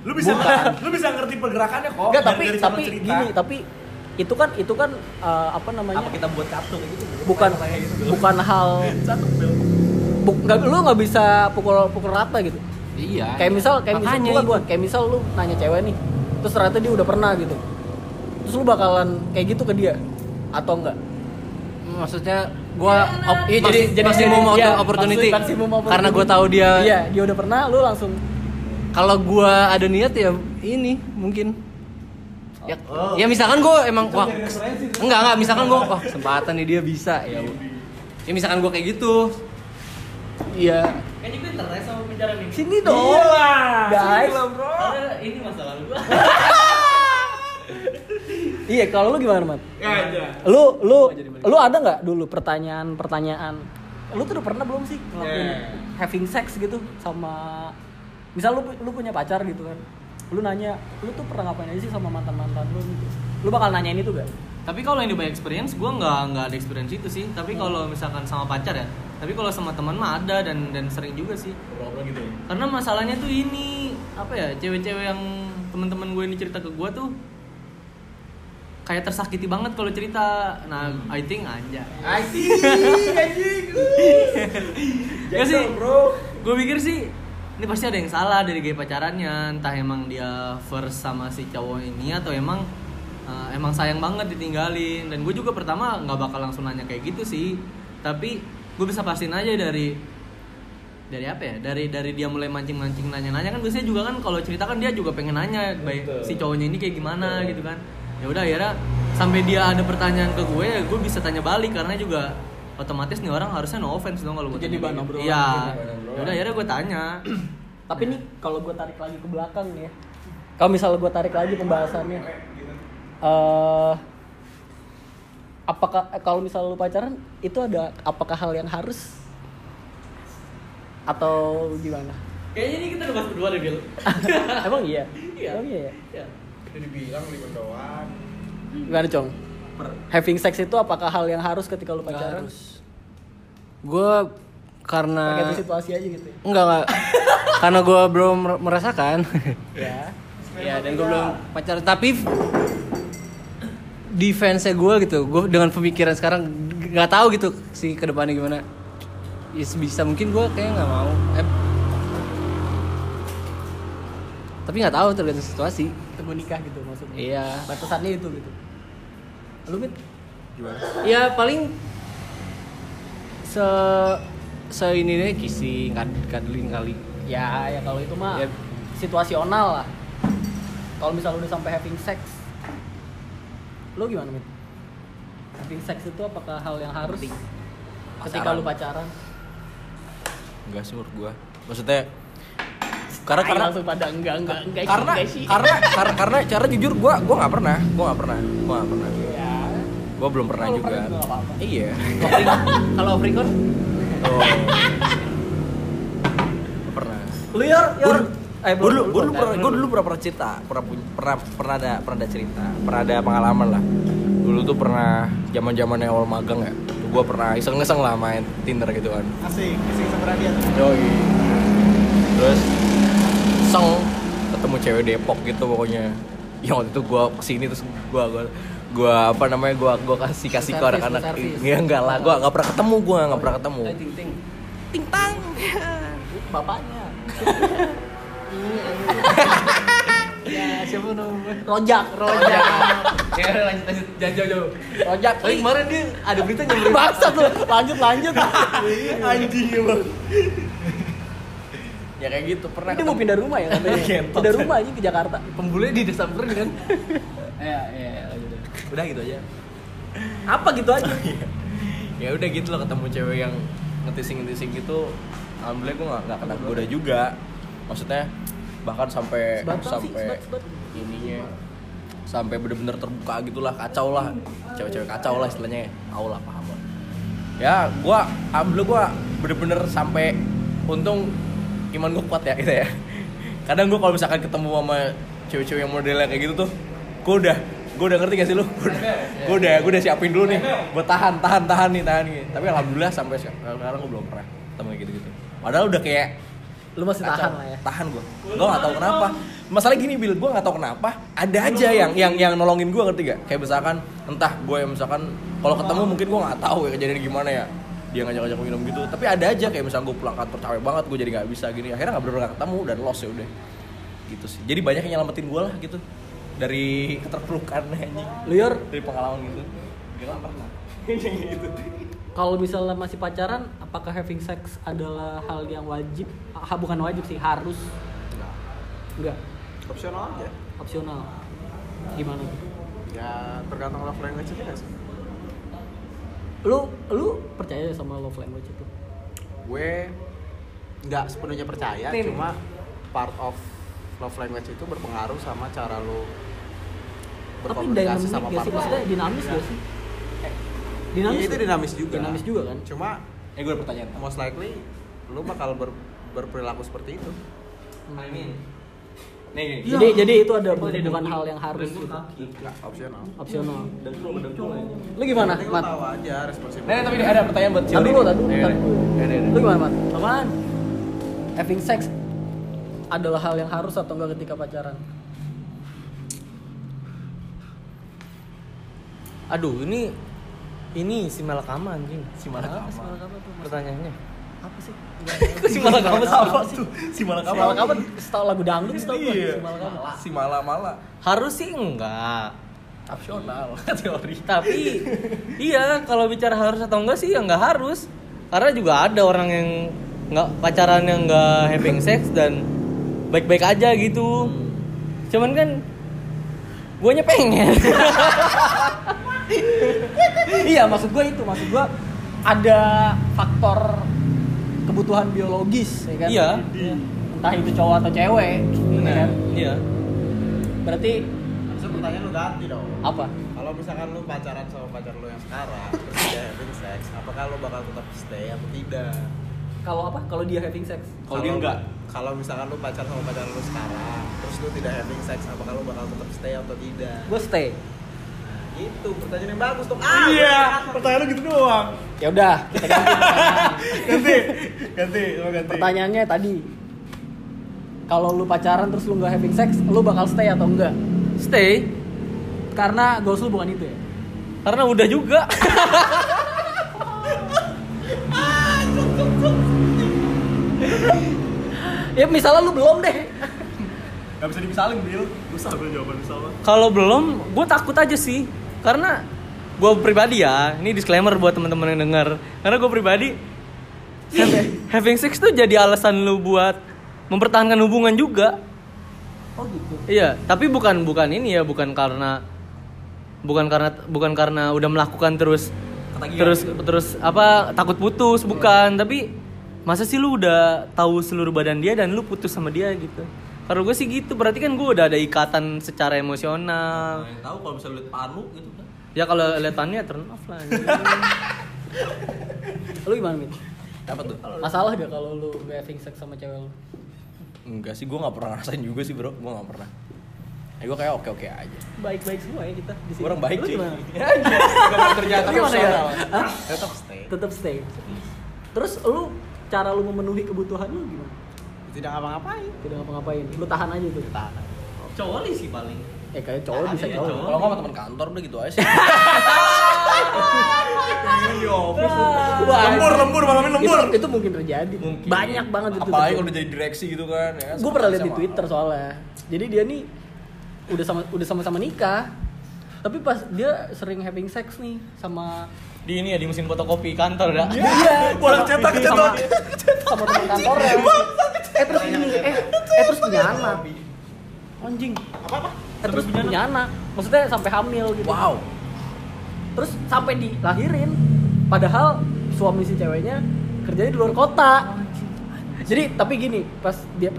Speaker 2: Lu bisa
Speaker 1: Bukan. [LAUGHS]
Speaker 2: lu bisa ngerti pergerakannya kok.
Speaker 1: enggak tapi
Speaker 2: dari
Speaker 1: tapi
Speaker 2: cerita.
Speaker 1: gini tapi itu kan itu kan eh, apa namanya
Speaker 2: apa kita buat kartu kayak gitu?
Speaker 1: bukan
Speaker 2: Kayak gitu.
Speaker 1: bukan hal [LAUGHS] bu, nggak lu nggak bisa pukul pukul rata gitu
Speaker 5: Iya.
Speaker 1: kayak misal kayak misal bukan bukan kayak misal lu nanya cewek nih terus ternyata dia udah pernah gitu terus lu bakalan kayak gitu ke dia? Atau enggak?
Speaker 5: Maksudnya gua op-
Speaker 1: Iya, jadi- jadi-
Speaker 5: maksimum
Speaker 1: jadi- iya,
Speaker 5: opportunity.
Speaker 1: maksimum opportunity.
Speaker 5: karena gua tahu dia
Speaker 1: iya dia udah pernah lu langsung
Speaker 5: kalau gua ada niat ya ini mungkin. Ya, ya misalkan gua emang wah enggak enggak misalkan gua wah kesempatan nih dia bisa ya. Ya misalkan gua kayak gitu. Iya.
Speaker 6: Kayaknya gue sama ini.
Speaker 1: sini dong. Guys.
Speaker 6: Karena ini masa lalu [LAUGHS] gue.
Speaker 1: Iya kalau lu gimana mat
Speaker 2: Ya aja.
Speaker 1: lu lu lu ada nggak dulu pertanyaan pertanyaan lu tuh udah pernah belum sih ngelakuin
Speaker 2: Yeah.
Speaker 1: having sex gitu sama misal lu lu punya pacar gitu kan lu nanya lu tuh pernah ngapain aja sih sama mantan mantan lu gitu lu bakal nanyain itu gak
Speaker 6: Tapi kalau yang di by experience gue nggak nggak ada experience itu sih. Tapi kalau misalkan sama pacar ya. Tapi kalau sama teman mah ada dan dan sering juga sih.
Speaker 2: Gitu.
Speaker 6: Karena masalahnya tuh ini apa ya cewek-cewek yang teman-teman gue ini cerita ke gue tuh kayak tersakiti banget kalau cerita. Nah, I think aja.
Speaker 2: Anjing, anjing.
Speaker 6: Gak sih, bro. Gue pikir sih ini pasti ada yang salah dari gaya pacarannya. Entah emang dia first sama si cowok ini atau emang uh, emang sayang banget ditinggalin. Dan gue juga pertama nggak bakal langsung nanya kayak gitu sih. Tapi gue bisa pastiin aja dari dari apa ya? Dari dari dia mulai mancing-mancing nanya-nanya kan biasanya juga kan kalau cerita kan dia juga pengen nanya baik si cowoknya ini kayak gimana gitu kan. Ya udah akhirnya sampai dia ada pertanyaan ke gue ya gue bisa tanya balik karena juga otomatis nih orang harusnya no offense dong kalau gue
Speaker 1: Jadi bahan
Speaker 6: kayak gitu.
Speaker 1: obrolan,
Speaker 6: Iya.
Speaker 1: jadi bahan obrolan.
Speaker 6: Ya udah akhirnya gue tanya. [CLEARS THROAT]
Speaker 1: tapi nih kalau gue tarik lagi ke belakang nih ya kalau misalnya gue tarik lagi pembahasannya eh apakah eh, kalau misalnya lu pacaran itu ada apakah hal yang harus atau gimana
Speaker 6: Kayaknya ini kita ngebahas berdua deh, Bil. [LAUGHS]
Speaker 1: emang iya
Speaker 6: Iya.
Speaker 1: emang iya ya?
Speaker 3: Udah dibilang lima doang.
Speaker 1: gimana cong? Having sex itu apakah hal yang harus ketika lu pacaran?
Speaker 5: gue karena
Speaker 1: tergantung situasi aja gitu ya?
Speaker 5: enggak enggak karena gue belum mer- merasakan.
Speaker 1: Ya.
Speaker 5: Ya dan gue belum pacaran. Tapi defense gue gitu gue dengan pemikiran sekarang nggak tahu gitu sih ke depannya gimana. Ya bisa mungkin gue kayak nggak mau. Eh, tapi nggak tahu tergantung situasi
Speaker 1: tunggu nikah gitu maksudnya
Speaker 5: iya
Speaker 1: batasannya itu gitu lu mit
Speaker 5: ya paling se se ini nih kissing kad kadlin kali
Speaker 1: ya ya kalau itu mah
Speaker 5: Ya.
Speaker 1: situasional lah kalau misalnya udah sampai having sex Lu gimana, Mit? Having sex itu apakah hal yang harus
Speaker 2: Penting.
Speaker 1: ketika
Speaker 2: Pacaran.
Speaker 1: lu pacaran?
Speaker 2: Enggak sih menurut gua. Maksudnya karena karena
Speaker 1: langsung pada enggak enggak enggak
Speaker 2: karena
Speaker 1: sih.
Speaker 2: karena karena karena cara jujur gua gua nggak pernah gua nggak pernah gua nggak pernah
Speaker 1: ya.
Speaker 2: gua belum pernah juga iya
Speaker 5: Kalau off record
Speaker 2: oh pernah
Speaker 1: Lu yor, yor. Eh,
Speaker 2: gue dulu, gue dulu pernah, gue dulu pernah pernah cerita, pernah pernah pernah ada pernah ada cerita, pernah ada pengalaman lah. Dulu tuh pernah zaman zamannya awal magang ya, gue pernah iseng iseng lah main Tinder gitu kan.
Speaker 3: Asik, sebenarnya dia.
Speaker 2: Yoi. Terus iseng ketemu cewek Depok gitu pokoknya. Yang waktu itu gue ke sini terus gue gue gue apa namanya gue gue kasih kasih ke anak-anak ya enggak lah gue nggak pernah ketemu gue nggak pernah ketemu
Speaker 5: ting ting.
Speaker 2: ting tang
Speaker 1: Bapaknya.
Speaker 5: Ya, siapa namanya?
Speaker 1: Rojak, rojak.
Speaker 5: Ya lanjut lanjut jangan jauh.
Speaker 1: Rojak.
Speaker 5: Tapi kemarin dia ada berita nyamperin
Speaker 1: Bangsat lu. Lanjut, lanjut.
Speaker 2: anjing emang ya kayak gitu pernah
Speaker 1: Dia mau pindah rumah ya katanya.
Speaker 2: Kentot. [LAUGHS]
Speaker 1: pindah rumah aja ke Jakarta.
Speaker 5: pembule di disamperin kan.
Speaker 1: Iya, [LAUGHS] iya, iya, lanjut.
Speaker 2: udah gitu aja
Speaker 1: Apa gitu aja? [LAUGHS]
Speaker 2: ya udah gitu loh ketemu cewek yang ngetising ngetising gitu alhamdulillah gue nggak kena goda juga maksudnya bahkan sampai
Speaker 1: Sebat banget sih,
Speaker 2: sampai
Speaker 1: sebat, sebat.
Speaker 2: ininya sampai bener-bener terbuka gitulah kacau lah cewek-cewek kacau lah istilahnya tau lah paham lah. ya gue alhamdulillah gue bener-bener sampai untung iman gue kuat ya gitu ya. Kadang gue kalau misalkan ketemu sama cewek-cewek yang modelnya kayak gitu tuh gue udah gue udah ngerti gak sih lu? Gue udah gue udah gue udah siapin dulu nih. Gue tahan tahan tahan nih tahan nih. Tapi alhamdulillah sampai sekarang gue belum pernah ketemu kayak gitu gitu padahal udah kayak
Speaker 1: Lu masih
Speaker 2: kacau.
Speaker 1: tahan lah ya.
Speaker 2: tahan gue gue gak tahu kenapa. Masalah gini bil gue gak tahu kenapa ada aja yang yang yang nolongin gue ngerti gak kayak misalkan entah gue yang misalkan kalau ketemu mungkin gue nggak tahu ya kejadian gimana ya dia ngajak-ngajak minum gitu tapi ada aja kayak misalnya gue pulang kantor capek banget gue jadi nggak bisa gini akhirnya nggak nggak ketemu dan lost ya udah gitu sih jadi banyak yang nyelamatin gue lah gitu dari keterpurukan [LAUGHS] anjing
Speaker 1: yor,
Speaker 2: dari pengalaman gitu gak lah pernah [LAUGHS] gitu
Speaker 1: kalau misalnya masih pacaran, apakah having sex adalah hal yang wajib? Ah, bukan wajib sih, harus. Enggak,
Speaker 3: Opsional aja.
Speaker 1: opsional. Gimana?
Speaker 3: Ya tergantung love language aja sih.
Speaker 1: Lu lu percaya sama love language itu?
Speaker 3: Gue nggak sepenuhnya percaya,
Speaker 5: Nih, nih.
Speaker 3: cuma part of love language itu berpengaruh sama cara lu
Speaker 1: Tapi
Speaker 3: berkomunikasi
Speaker 1: dynamic
Speaker 3: sama
Speaker 1: gak sih?
Speaker 3: partner.
Speaker 1: Maksudnya dinamis gak sih? Dinamis
Speaker 3: Iya, itu dinamis juga.
Speaker 1: Dinamis juga kan?
Speaker 3: Cuma
Speaker 2: eh gue ada pertanyaan
Speaker 3: most likely lu bakal ber- berperilaku seperti itu.
Speaker 5: I mean,
Speaker 2: nih
Speaker 1: Jadi jadi itu ada bukan hal yang harus gitu.
Speaker 3: Nggak opsional.
Speaker 1: Opsional. Lu gimana,
Speaker 3: Penting lu
Speaker 1: Mat?
Speaker 3: tahu aja responsif.
Speaker 2: Nah, tapi ada pertanyaan buat nih.
Speaker 1: tadi dulu, tadi dulu. Lu gimana, Mat? Apaan? Having sex adalah hal yang harus atau enggak ketika pacaran?
Speaker 6: Aduh, ini ini si malakama anjing.
Speaker 2: Si Malakama.
Speaker 1: Si Malakama tuh.
Speaker 6: Pertanyaannya.
Speaker 1: Apa sih?
Speaker 6: Si malakama
Speaker 2: Apa tuh? Si
Speaker 1: Si
Speaker 2: Malakama.
Speaker 1: Malakama setahu lagu dangdut setahu
Speaker 2: Iya.
Speaker 1: si Malakama.
Speaker 2: Si Mala-mala.
Speaker 6: Harus sih enggak.
Speaker 2: Opsional [LAUGHS] teori.
Speaker 6: Tapi iya kalau bicara harus atau enggak sih ya enggak harus. Karena juga ada orang yang nggak pacaran yang enggak having sex dan baik-baik aja gitu. Cuman kan guanya pengen. [LAUGHS]
Speaker 1: iya, maksud gua itu, maksud gua ada faktor kebutuhan biologis ya kan?
Speaker 6: Iya.
Speaker 1: Entah itu cowok atau cewek, ya kan?
Speaker 6: iya.
Speaker 1: Berarti
Speaker 3: Harusnya pertanyaan lu ganti dong.
Speaker 1: apa?
Speaker 3: Kalau misalkan lu pacaran sama pacar lu yang sekarang, terus dia having sex, apakah lu bakal tetap stay atau tidak?
Speaker 1: Kalau apa? Kalau dia having sex?
Speaker 2: Kalau dia enggak.
Speaker 3: Kalau misalkan lu pacar sama pacar lu sekarang, terus lu tidak having sex, apakah lu bakal tetap stay atau tidak?
Speaker 1: Gue stay.
Speaker 3: Itu pertanyaan yang bagus dong. Ah,
Speaker 2: Iya, pertanyaan lu gitu doang.
Speaker 1: Ya udah, kita ganti.
Speaker 2: Ganti. Ganti, ganti.
Speaker 1: Pertanyaannya tadi kalau lu pacaran terus lu nggak having sex, lu bakal stay atau enggak?
Speaker 6: Stay
Speaker 1: Karena goals lu bukan itu ya.
Speaker 6: karena udah juga. [LAUGHS]
Speaker 1: Ya misalnya lu belum deh.
Speaker 2: Gak bisa dimisalin, Bil. Susah gue jawaban misal
Speaker 6: Kalau belum, gue takut aja sih. Karena gue pribadi ya, ini disclaimer buat teman-teman yang dengar. Karena gue pribadi have- having sex tuh jadi alasan lu buat mempertahankan hubungan juga.
Speaker 1: Oh gitu.
Speaker 6: Iya, tapi bukan bukan ini ya, bukan karena bukan karena bukan karena udah melakukan terus terus terus apa takut putus bukan tapi masa sih lu udah tahu seluruh badan dia dan lu putus sama dia gitu kalau gue sih gitu berarti kan gue udah ada ikatan secara emosional
Speaker 2: yang tahu kalau bisa lihat panu gitu kan
Speaker 6: ya kalau lihat pannya turn off lah. [LAUGHS]
Speaker 1: Lu gimana, Mit?
Speaker 2: apa tuh
Speaker 1: Masalah gak kalau lu gak having sex sama cewek lu?
Speaker 2: enggak sih gue nggak pernah ngerasain juga sih bro gue nggak pernah ya gue kayak oke oke aja
Speaker 1: Baik-baik semua ya kita di sini.
Speaker 2: orang baik sih [LAUGHS] gak ternyata
Speaker 1: gimana ya?
Speaker 2: Tetap stay
Speaker 1: Tetap stay. Terus lu cara lu memenuhi kebutuhan lu gimana?
Speaker 3: Tidak ngapa-ngapain.
Speaker 1: Tidak ngapa-ngapain. Lu tahan aja tuh. Tahan.
Speaker 6: cowok sih paling
Speaker 1: Eh kayak cowok bisa
Speaker 6: Iya,
Speaker 1: cowok.
Speaker 2: kalau nggak sama teman kantor udah gitu aja sih lembur lembur malamin
Speaker 1: itu, itu mungkin terjadi. Banyak banget itu.
Speaker 2: apalagi kalau udah jadi direksi gitu kan ya
Speaker 1: gue pernah lihat di Twitter soalnya. Jadi dia nih udah sama udah sama-sama nikah. Tapi pas dia sering having sex nih sama
Speaker 6: di ini ya di mesin fotokopi kantor dah
Speaker 1: iya,
Speaker 2: Bolak cetak cetak.
Speaker 1: sama teman kantornya. eh terus ini eh eh terus punya anak. Anjing. Apa apa? Eh, terus punya anak. Maksudnya sampai hamil gitu.
Speaker 2: wow
Speaker 1: Terus sampai dilahirin. Padahal suami si ceweknya kerjanya di luar kota. Jadi tapi gini, pas dia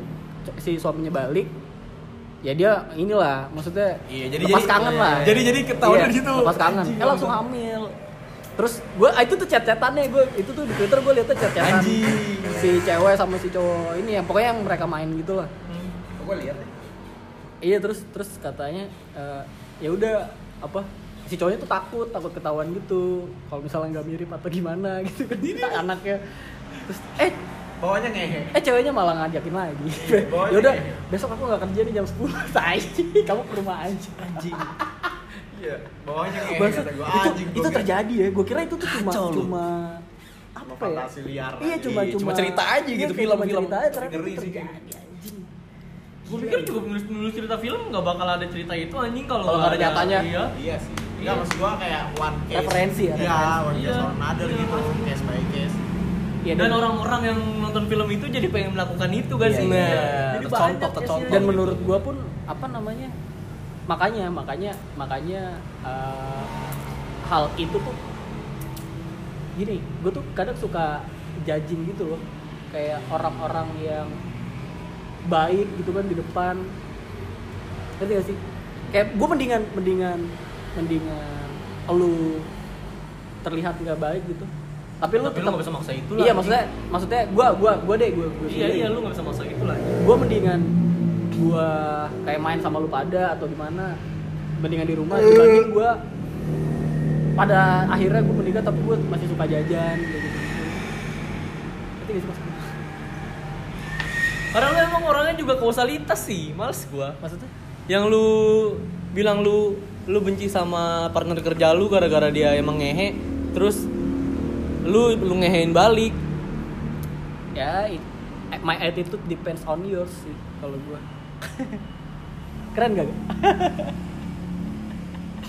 Speaker 1: si suaminya balik, ya dia inilah maksudnya
Speaker 2: Iya, jadi-
Speaker 1: lepas
Speaker 2: jadi-
Speaker 1: kangen lah.
Speaker 2: jadi- jadi ketahuan
Speaker 1: Iya,
Speaker 2: situ.
Speaker 1: Lepas kangen. Eh langsung hamil. Terus gue itu tuh chat-chatannya gue itu tuh di Twitter gue liatnya chat-chatan. Si cewek sama si cowok ini yang pokoknya yang mereka main gitu lah.
Speaker 2: gue lihat deh.
Speaker 1: Iya terus terus katanya eh, ya udah apa si cowoknya tuh takut takut ketahuan gitu. Kalau misalnya nggak mirip atau gimana [LAUGHS] gitu kan anaknya. Terus eh
Speaker 3: Bawahnya ngehe.
Speaker 1: eh ceweknya malah ngajakin lagi. Ya udah besok aku nggak kerja nih jam 10 [LAUGHS] tai. Kamu ke rumah aja.
Speaker 3: Anjing. Iya, bawahnya
Speaker 1: Bangsat,
Speaker 3: kata gua.
Speaker 1: itu,
Speaker 3: Anjing.
Speaker 1: itu terjadi ya gue kira itu tuh cuma
Speaker 2: Kacau
Speaker 1: cuma apa ya
Speaker 3: Fantasi liar.
Speaker 1: iya cuma
Speaker 2: Iya,
Speaker 1: cuma
Speaker 2: cuma cerita aja
Speaker 1: iya,
Speaker 2: gitu,
Speaker 1: kayak cuma
Speaker 2: film-film.
Speaker 1: cerita aja ternyata
Speaker 3: Ngeri
Speaker 1: itu terjadi anjing
Speaker 6: gue pikir cukup nulis nulis cerita film nggak bakal ada cerita itu anjing kalau
Speaker 1: nggak ada nyatanya.
Speaker 6: iya
Speaker 3: Iya sih. Enggak maksud gua kayak one case.
Speaker 1: Referensi ya,
Speaker 3: Iya, one case
Speaker 6: Iya.
Speaker 3: or another gitu, case by case.
Speaker 1: Iya,
Speaker 6: dan orang-orang yang nonton film itu jadi pengen melakukan itu kan
Speaker 1: Iya,
Speaker 6: sih
Speaker 1: iya.
Speaker 6: jadi
Speaker 2: Tercontoh,
Speaker 6: banyak
Speaker 1: dan menurut gua pun apa namanya makanya makanya makanya eh, hal itu tuh gini gue tuh kadang suka judging gitu loh. Kayak orang-orang yang baik gitu kan di depan. Ngerti gak sih? Kayak gue mendingan mendingan mendingan lu terlihat nggak baik gitu. Tapi lu
Speaker 6: Tapi
Speaker 1: tetap
Speaker 6: bisa maksa itu lah,
Speaker 1: iya maksudnya maksudnya gua gua gua deh gua
Speaker 6: iya
Speaker 1: sendiri.
Speaker 6: iya lu nggak bisa maksa itu lah
Speaker 1: gue mendingan gue kayak main sama lu pada atau gimana mendingan di rumah dibanding gue pada akhirnya gue menikah tapi gue masih suka jajan kayak gitu. Ngerti gak sih maksudnya?
Speaker 6: karena lu emang orangnya juga kausalitas sih males gua.
Speaker 1: Maksudnya?
Speaker 6: Yang lu bilang lu lu benci sama partner kerja lu gara-gara dia emang ngehe terus lu lu ngehein balik.
Speaker 1: Ya it- my attitude depends on yours sih kalau gue keren gak?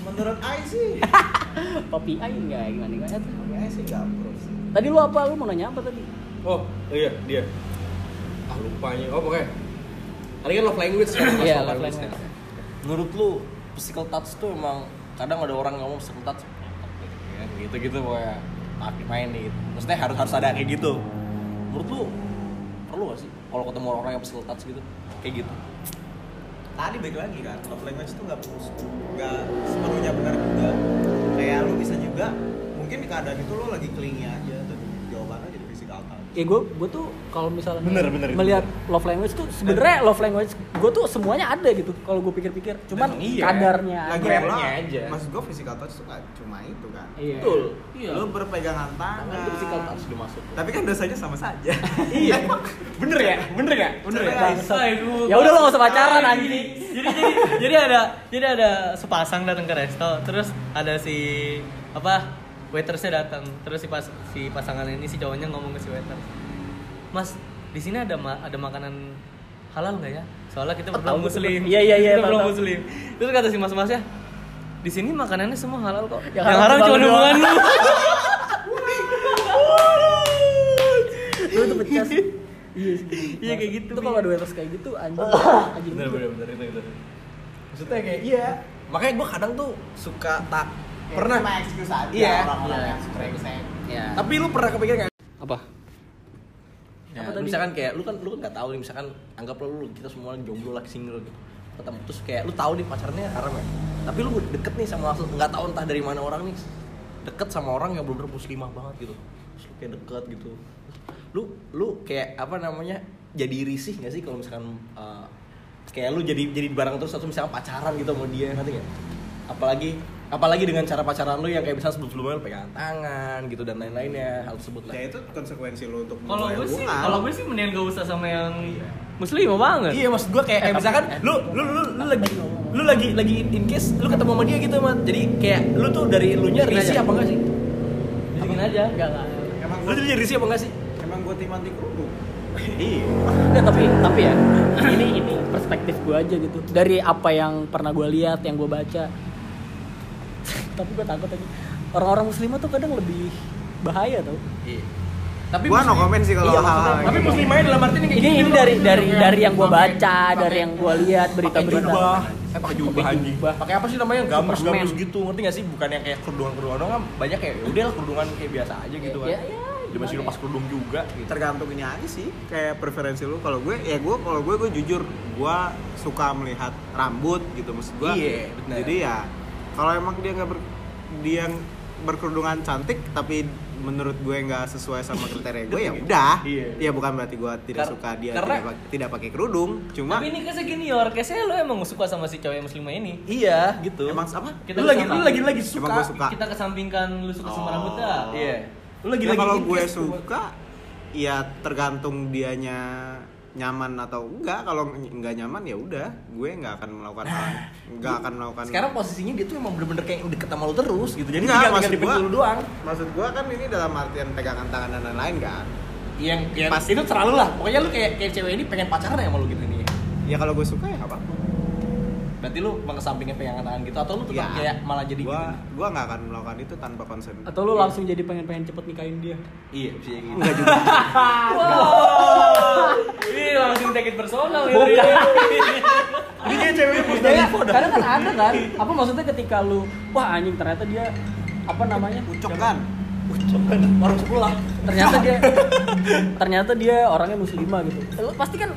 Speaker 3: Menurut Ai sih. [LAUGHS]
Speaker 1: Papi Ai enggak gimana gimana tuh?
Speaker 3: Ai sih bro sih.
Speaker 1: Tadi lu apa? Lu mau nanya apa tadi?
Speaker 2: oh iya dia ah lupanya oh pokoknya tadi kan love language kan
Speaker 1: Iya,
Speaker 2: love
Speaker 1: love
Speaker 2: language
Speaker 1: language.
Speaker 2: menurut lu physical touch tuh emang kadang ada orang ngomong physical touch ya, gitu gitu pokoknya tapi main nih gitu. maksudnya harus harus ada kayak gitu menurut lu perlu gak sih kalau ketemu orang yang physical touch gitu kayak gitu
Speaker 3: Tadi balik lagi kan, love language itu nggak nggak sepenuhnya benar juga. Kayak lu bisa juga, mungkin di keadaan itu lu lagi clingy aja, tuh jawabannya physical touch.
Speaker 1: ya gue gue tuh kalau misalnya
Speaker 2: Bener, bener,
Speaker 1: melihat love language tuh sebenarnya love language gue tuh semuanya ada gitu kalau gue pikir-pikir cuman
Speaker 2: Emang iya.
Speaker 1: kadarnya
Speaker 3: Lagi
Speaker 1: aja.
Speaker 2: aja.
Speaker 3: Maksud gua physical touch nggak cuma itu kan.
Speaker 1: iya.
Speaker 6: iya
Speaker 3: Lu berpegangan tangan.
Speaker 2: itu physical touch dimasuk
Speaker 3: Tapi kan dosanya sama saja. [LAUGHS]
Speaker 2: iya [LAUGHS] bener ya bener ya bener ya
Speaker 1: ya udah lo gak usah pacaran anjing
Speaker 6: jadi jadi jadi ada jadi ada sepasang datang ke resto terus ada si apa waitersnya datang. Terus si pas si pasangan ini si cowoknya ngomong ke si waiter mas di sini ada ma- ada makanan halal nggak ya? Soalnya kita
Speaker 1: Oh,
Speaker 6: belum muslim.
Speaker 1: Iya, iya, iya,
Speaker 6: kita belum muslim. Terus kata si mas masnya di sini makanannya semua halal kok.
Speaker 1: Yang
Speaker 6: yang,
Speaker 1: haram cuma
Speaker 6: hubungan lu [LAUGHS]
Speaker 1: lu tuh pecah iya
Speaker 6: Iya, kayak gitu,
Speaker 1: itu kalau ada waiters kayak gitu anjing. [LAUGHS] Anjing.
Speaker 2: Bener bener bener itu itu maksudnya kayak iya. Makanya gue kadang tuh suka tak
Speaker 3: Ya,
Speaker 2: pernah?
Speaker 3: cuma excuse aja
Speaker 2: Iya.
Speaker 3: orang-orang
Speaker 1: Iya.
Speaker 3: yang brengsek
Speaker 1: ya
Speaker 2: tapi lu pernah kepikiran nggak?
Speaker 1: Apa?
Speaker 2: Ya,
Speaker 1: Apa tadi?
Speaker 2: misalkan kayak lu kan lu kan nggak tahu nih misalkan anggap lu kita semua jomblo lagi single gitu. Ketemu terus kayak lu tahu nih pacarnya haram ya? Tapi lu deket nih sama langsung nggak tahu entah dari mana orang nih. Deket sama orang yang bener-bener muslimah banget gitu. Terus lu kayak deket gitu. Terus lu lu kayak apa namanya jadi risih nggak sih kalau misalkan uh, kayak lu jadi jadi barang terus atau misalkan pacaran gitu sama dia ngerti nggak? Apalagi apalagi dengan cara pacaran lu yang kayak misalnya sebelum sebelumnya lu pegangan tangan gitu dan lain-lainnya hal tersebut lah
Speaker 3: ya itu konsekuensi lo untuk
Speaker 6: Kalau gue sih, kalau gue sih mendingan gak usah sama yang muslim banget.
Speaker 2: Iya maksud gua kayak, kayak misalkan lu lu lu lu lagi lu lagi lagi in case lu ketemu sama dia gitu mat jadi kayak lu tuh dari lu nya risih apa enggak sih?
Speaker 6: Bikin aja.
Speaker 1: enggak enggak
Speaker 3: emang
Speaker 2: Lu tuh jadi risih apa enggak sih?
Speaker 3: emang gue tim anti kerudung
Speaker 2: Iya.
Speaker 1: Tapi tapi ya ini ini perspektif gue aja gitu dari apa yang pernah gue lihat yang gue baca [LAUGHS] tapi gue takut aja orang-orang muslimah tuh kadang lebih bahaya tau
Speaker 2: Iya. Tapi
Speaker 3: gue no comment sih kalau
Speaker 1: Iya,
Speaker 3: yang
Speaker 2: tapi
Speaker 3: gitu.
Speaker 2: muslimahnya dalam arti ini kayak
Speaker 1: ini
Speaker 2: gini
Speaker 1: ini
Speaker 2: loh.
Speaker 1: dari dari dari yang gue baca dari yang gue lihat berita-berita
Speaker 2: eh pakai jubah
Speaker 1: Pakai
Speaker 2: anjing.
Speaker 1: jubah.
Speaker 2: Pakai apa sih namanya? Gamus gamus gitu. Ngerti gak sih? Bukan yang kayak kerudungan-kerudungan doang kan banyak kayak ya udah lah kerudungan kayak biasa aja gitu kan.
Speaker 1: Ya, ya,
Speaker 2: Dia masih lepas kerudung juga gitu.
Speaker 3: tergantung ini aja sih kayak preferensi lu kalau gue ya gue kalau gue gue jujur gue suka melihat rambut gitu maksud gue
Speaker 2: Iya,
Speaker 3: jadi ya kalau emang dia nggak ber, dia berkerudungan cantik tapi menurut gue nggak sesuai sama kriteria gue ya udah
Speaker 2: Iya.
Speaker 3: ya bukan berarti gue tidak
Speaker 2: Kar-
Speaker 3: suka dia
Speaker 2: karena-
Speaker 3: tidak, tidak pakai kerudung cuma
Speaker 6: Tapi ini kesnya gini Yor, kesnya lu emang suka sama si cewek muslimah ini.
Speaker 2: Iya, gitu.
Speaker 3: emang apa
Speaker 6: Kita
Speaker 2: lu lagi
Speaker 6: sama.
Speaker 2: lu lagi lagi suka.
Speaker 3: emang gue suka
Speaker 6: Kita kesampingkan lu suka sama
Speaker 3: Oh.
Speaker 6: rambutnya.
Speaker 2: Iya. Lu lagi
Speaker 3: Ya,
Speaker 2: lagi
Speaker 3: kalau gue suka ya tergantung dianya nyaman atau enggak kalau nggak nyaman ya udah gue nggak akan melakukan hal [LAUGHS] nggak akan melakukan
Speaker 2: Sekarang posisinya dia tuh emang bener-bener kayak deket sama lu terus gitu. Jadi
Speaker 3: Enggak, maksud
Speaker 2: dipikir
Speaker 3: gua-
Speaker 2: lu doang.
Speaker 3: maksud gua kan ini dalam artian pegangan tangan dan lain-lain kan
Speaker 2: Yang yang
Speaker 3: Pas-
Speaker 2: itu terlalu lah. Pokoknya lu kayak kayak cewek ini pengen pacaran ya sama lu gitu nih.
Speaker 3: ya kalau gue suka ya nggak apa-apa
Speaker 2: Berarti lu mengesampingnya pegangan tangan gitu atau lu tetap
Speaker 3: Ya,
Speaker 2: kayak malah jadi
Speaker 3: gua
Speaker 2: gitu?
Speaker 3: gua nggak akan melakukan itu tanpa konsen.
Speaker 1: Atau lu langsung jadi pengen pengen cepet nikahin dia?
Speaker 2: Iya, bisa gitu.
Speaker 3: enggak juga. [LAUGHS] [LAUGHS]
Speaker 6: Ini langsung take it personal ya.
Speaker 1: Bukan. [LAUGHS]
Speaker 2: Ini kayak ceweknya
Speaker 1: Ya, kan,
Speaker 2: dah.
Speaker 1: kadang kan ada kan? Apa maksudnya ketika lu wah anjing ternyata dia apa namanya?
Speaker 3: Ucok kan?
Speaker 2: Orang sebelah.
Speaker 1: ternyata dia ternyata dia orangnya muslimah gitu. Lu pasti kan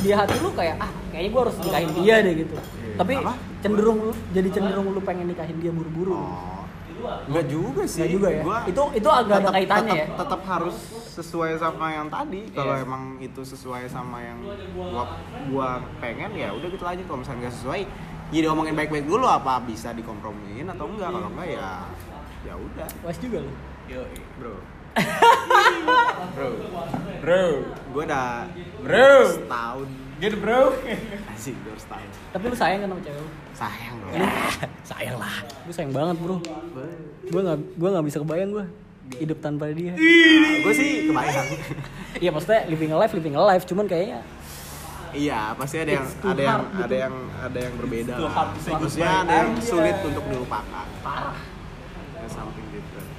Speaker 1: di hati lu kayak ah kayaknya gua harus nikahin dia deh gitu tapi
Speaker 3: Apa?
Speaker 1: cenderung lu jadi cenderung lu pengen nikahin dia buru-buru
Speaker 3: oh enggak juga sih
Speaker 1: Nggak juga ya?
Speaker 3: Gua
Speaker 1: Itu- itu agak ada
Speaker 3: tetap-
Speaker 1: kaitannya
Speaker 3: tetap,
Speaker 1: ya?
Speaker 3: tetap harus sesuai sama yang tadi kalau
Speaker 1: Iya.
Speaker 3: emang itu sesuai sama yang gua gua pengen ya udah gitu aja kalau misalnya nggak sesuai jadi omongin baik-baik dulu apa bisa dikompromiin atau enggak kalau enggak ya ya udah
Speaker 1: wes juga lu
Speaker 2: Yo, [LAUGHS]
Speaker 3: bro
Speaker 2: bro. Bro.
Speaker 3: gue udah
Speaker 2: Bro.
Speaker 3: setahun
Speaker 2: Gitu, bro.
Speaker 3: asik gue udah setahun
Speaker 1: tapi lu sayang kan sama cewek lu?
Speaker 3: Sayang bro
Speaker 2: Sayang lah.
Speaker 1: gue sayang banget bro. Gue nggak gue nggak bisa kebayang gue hidup tanpa dia.
Speaker 3: Gue sih kebayang.
Speaker 1: Iya maksudnya living a life living a life. Cuman kayaknya
Speaker 3: iya pasti ada yang ada yang
Speaker 1: hard gitu.
Speaker 3: ada yang ada yang berbeda lah. maksudnya
Speaker 2: goodbye.
Speaker 3: ada yang sulit untuk dilupakan. Parah. Ya something different.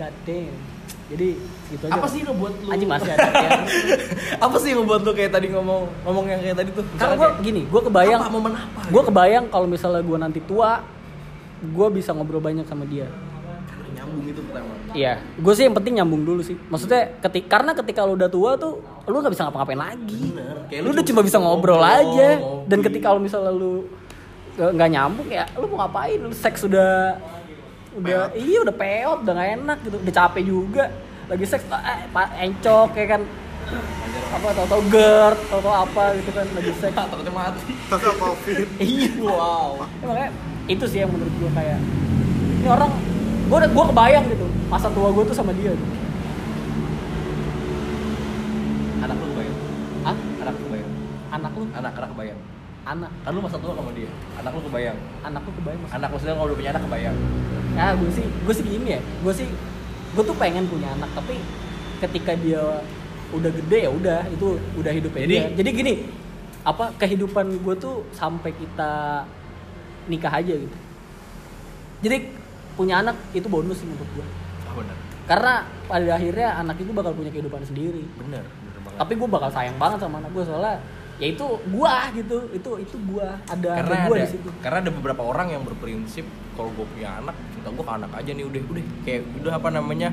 Speaker 1: God damn jadi gitu aja
Speaker 2: Apa sih yang ngebuat lu?
Speaker 1: anjing masih ada ya. [LAUGHS]
Speaker 2: Apa sih yang ngebuat lu kayak tadi ngomong ngomong yang kayak tadi tuh?
Speaker 1: karena gue
Speaker 2: kayak,
Speaker 1: gini gue kebayang
Speaker 2: Apa, momen apa?
Speaker 1: gue kebayang kalau misalnya gue nanti tua gue bisa ngobrol banyak sama dia
Speaker 2: nyambung itu pertama.
Speaker 1: Iya, gue sih yang penting nyambung dulu sih. Maksudnya ketik karena ketika lu udah tua tuh lu nggak bisa ngapa-ngapain lagi.
Speaker 2: Kayak
Speaker 1: lu udah cuma bisa ngobrol,
Speaker 2: ngobrol,
Speaker 1: aja. Dan ketika lu misalnya lu nggak nggak nyambung ya, lu mau ngapain? Lu seks udah udah iya udah peot, udah gak enak gitu, udah capek juga. Lagi seks eh, pak encok kayak kan apa tau tau gerd tau tau apa gitu kan lagi seks [LAUGHS]
Speaker 2: Takutnya mati.
Speaker 3: Toto covid
Speaker 1: iya wow ya, makanya itu sih yang menurut gue kayak ini orang gue udah gue kebayang gitu masa tua gue tuh sama dia gitu.
Speaker 2: Anak lu kebayang.
Speaker 1: Hah?
Speaker 2: Anak lu kebayang.
Speaker 1: anak lu
Speaker 2: Anak anak kebayang.
Speaker 1: Anak
Speaker 2: Kan lu masa tua sama dia. Anak lu kebayang.
Speaker 1: anak lu kebayang mas
Speaker 2: Anak lu sedang kalau udah punya anak kebayang.
Speaker 1: ya gue sih gue sih gini ya gue sih gue tuh pengen punya anak tapi ketika dia udah gede ya udah itu udah hidupnya
Speaker 2: Jadi-
Speaker 1: dia jadi gini apa kehidupan gue tuh sampai kita nikah aja gitu jadi punya anak itu bonus sih menurut gue
Speaker 2: Ah benar.
Speaker 1: karena pada akhirnya anak itu bakal punya kehidupan sendiri
Speaker 2: Benar, benar banget.
Speaker 1: tapi gue bakal sayang banget sama anak gue soalnya ya itu gua gitu. Itu itu gua. Ada
Speaker 2: karena
Speaker 1: ada gua
Speaker 2: ada
Speaker 1: di situ.
Speaker 2: karena ada beberapa orang yang berprinsip kalau gue punya anak cinta gue ke anak aja nih udah udah. Kayak udah apa namanya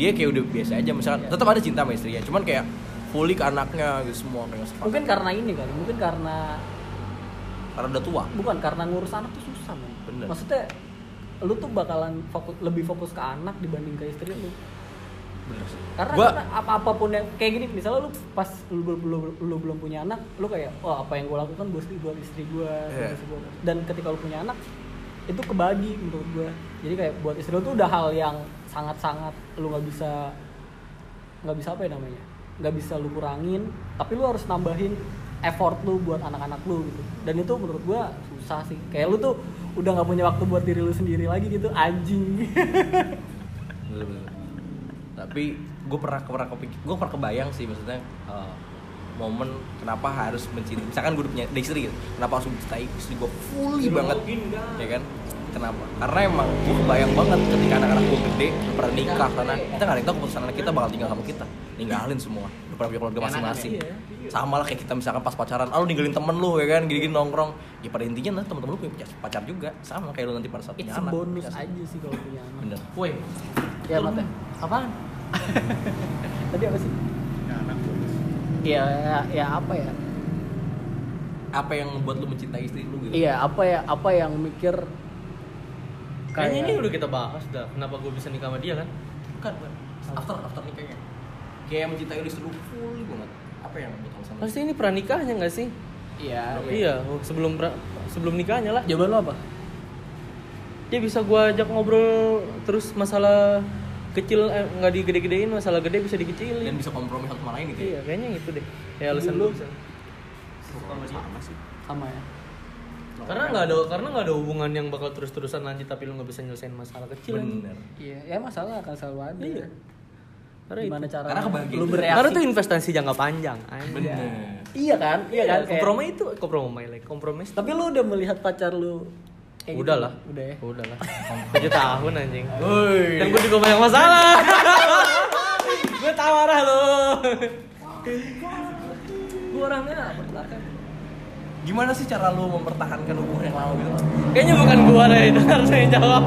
Speaker 2: dia kayak udah biasa aja. Misalkan tetap ada cinta sama istrinya cuman kayak fully ke anaknya gitu semua kayak sepakat.
Speaker 1: mungkin karena ini kali mungkin karena
Speaker 2: karena udah tua.
Speaker 1: Bukan karena ngurus anak tuh susah men.
Speaker 2: Bener.
Speaker 1: maksudnya lu tuh bakalan fokus lebih fokus ke anak dibanding ke istri lu
Speaker 2: bener sih.
Speaker 1: Karena,
Speaker 2: Gua-
Speaker 1: karena apa apa pun yang kayak gini misalnya lu pas lu, belum lu, lu belum punya anak lu kayak oh apa yang gue lakukan buat istri buat istri gue
Speaker 2: Iya.
Speaker 1: dan ketika lu punya anak itu kebagi menurut gue jadi kayak buat istri lu tuh udah hal yang sangat sangat lu nggak bisa nggak bisa apa ya namanya nggak bisa lu kurangin tapi lu harus nambahin effort lu buat anak-anak lu gitu. Dan itu menurut gue susah sih. Kayak lu tuh udah nggak punya waktu buat diri lu sendiri lagi gitu anjing. [LAUGHS]
Speaker 2: Bener, bener. Tapi gue pernah pernah kepikir gue pernah kebayang sih maksudnya uh, momen kenapa harus mencintai misalkan gue punya istri gitu kenapa harus mencintai istri gue fully banget ya kan? Kenapa? Karena emang gue kebayang banget ketika anak-anak gue gede udah pernah nikah karena kita nggak ada yang tahu keputusan anak kita bakal tinggal sama kita ninggalin semua udah pernah punya keluarga masing-masing. sama lah kayak kita misalkan pas pacaran ah lu ninggalin temen lu ya kan gini-gini nongkrong. Ya pada intinya nah temen-temen lu punya pacar juga sama kayak lu nanti pada saat punya anak
Speaker 1: bonus
Speaker 2: ya sih?
Speaker 1: aja sih kalau punya anak.
Speaker 2: Bener.
Speaker 6: Woi,
Speaker 1: ya? mate apaan [LAUGHS] tadi apa sih
Speaker 3: Ya, anak bonus.
Speaker 1: ya ya, ya apa ya
Speaker 2: apa yang membuat lu mencintai istri lu gitu
Speaker 1: iya apa ya apa yang mikir
Speaker 6: kayaknya ini udah kita bahas dah. Kenapa gue bisa nikah sama dia kan?
Speaker 2: kan after after nikahnya kayak mencintai istri lu fully banget apa yang membuat alasan lu?
Speaker 6: Pasti ini pranikahnya nggak sih?
Speaker 1: iya
Speaker 6: Iya, oh, sebelum pra- sebelum nikahnya lah.
Speaker 1: jawaban lo apa
Speaker 6: Dia bisa gua ajak ngobrol terus masalah kecil eh, nggak digede-gedein, masalah gede bisa
Speaker 2: dan
Speaker 6: dikecilin.
Speaker 2: bisa kompromi satu sama lain gitu ya
Speaker 6: Iya, kayaknya itu deh. Ya alasan lu bisa.
Speaker 2: sama sih
Speaker 1: sama ya
Speaker 6: Karena nggak ada karena nggak ada hubungan yang bakal terus-terusan lanjut tapi lu nggak bisa nyelesain masalah kecil.
Speaker 2: bener
Speaker 1: iya ya masalah akan selalu ada
Speaker 6: Iya. Karena
Speaker 1: gimana cara
Speaker 2: Karena kebahagiaan
Speaker 1: lu bereaksi
Speaker 6: Karena itu investasi jangka panjang. anjing.
Speaker 2: bener
Speaker 1: iya kan iya kan Kayak-
Speaker 6: kompromi itu kompromi like kompromi.
Speaker 1: tapi lu udah melihat pacar lu kayak gitu?
Speaker 6: Udah lah.
Speaker 1: udah ya
Speaker 6: Udah lah. [LAUGHS] 7 tahun anjing.
Speaker 2: Woi.
Speaker 6: Dan gue juga banyak masalah. [LAUGHS] gue tahu arah lo. gue orangnya bertahan.
Speaker 2: gimana sih cara lu mempertahankan hubungan yang lama gitu
Speaker 6: Kayaknya bukan gue deh itu harusnya yang jawab.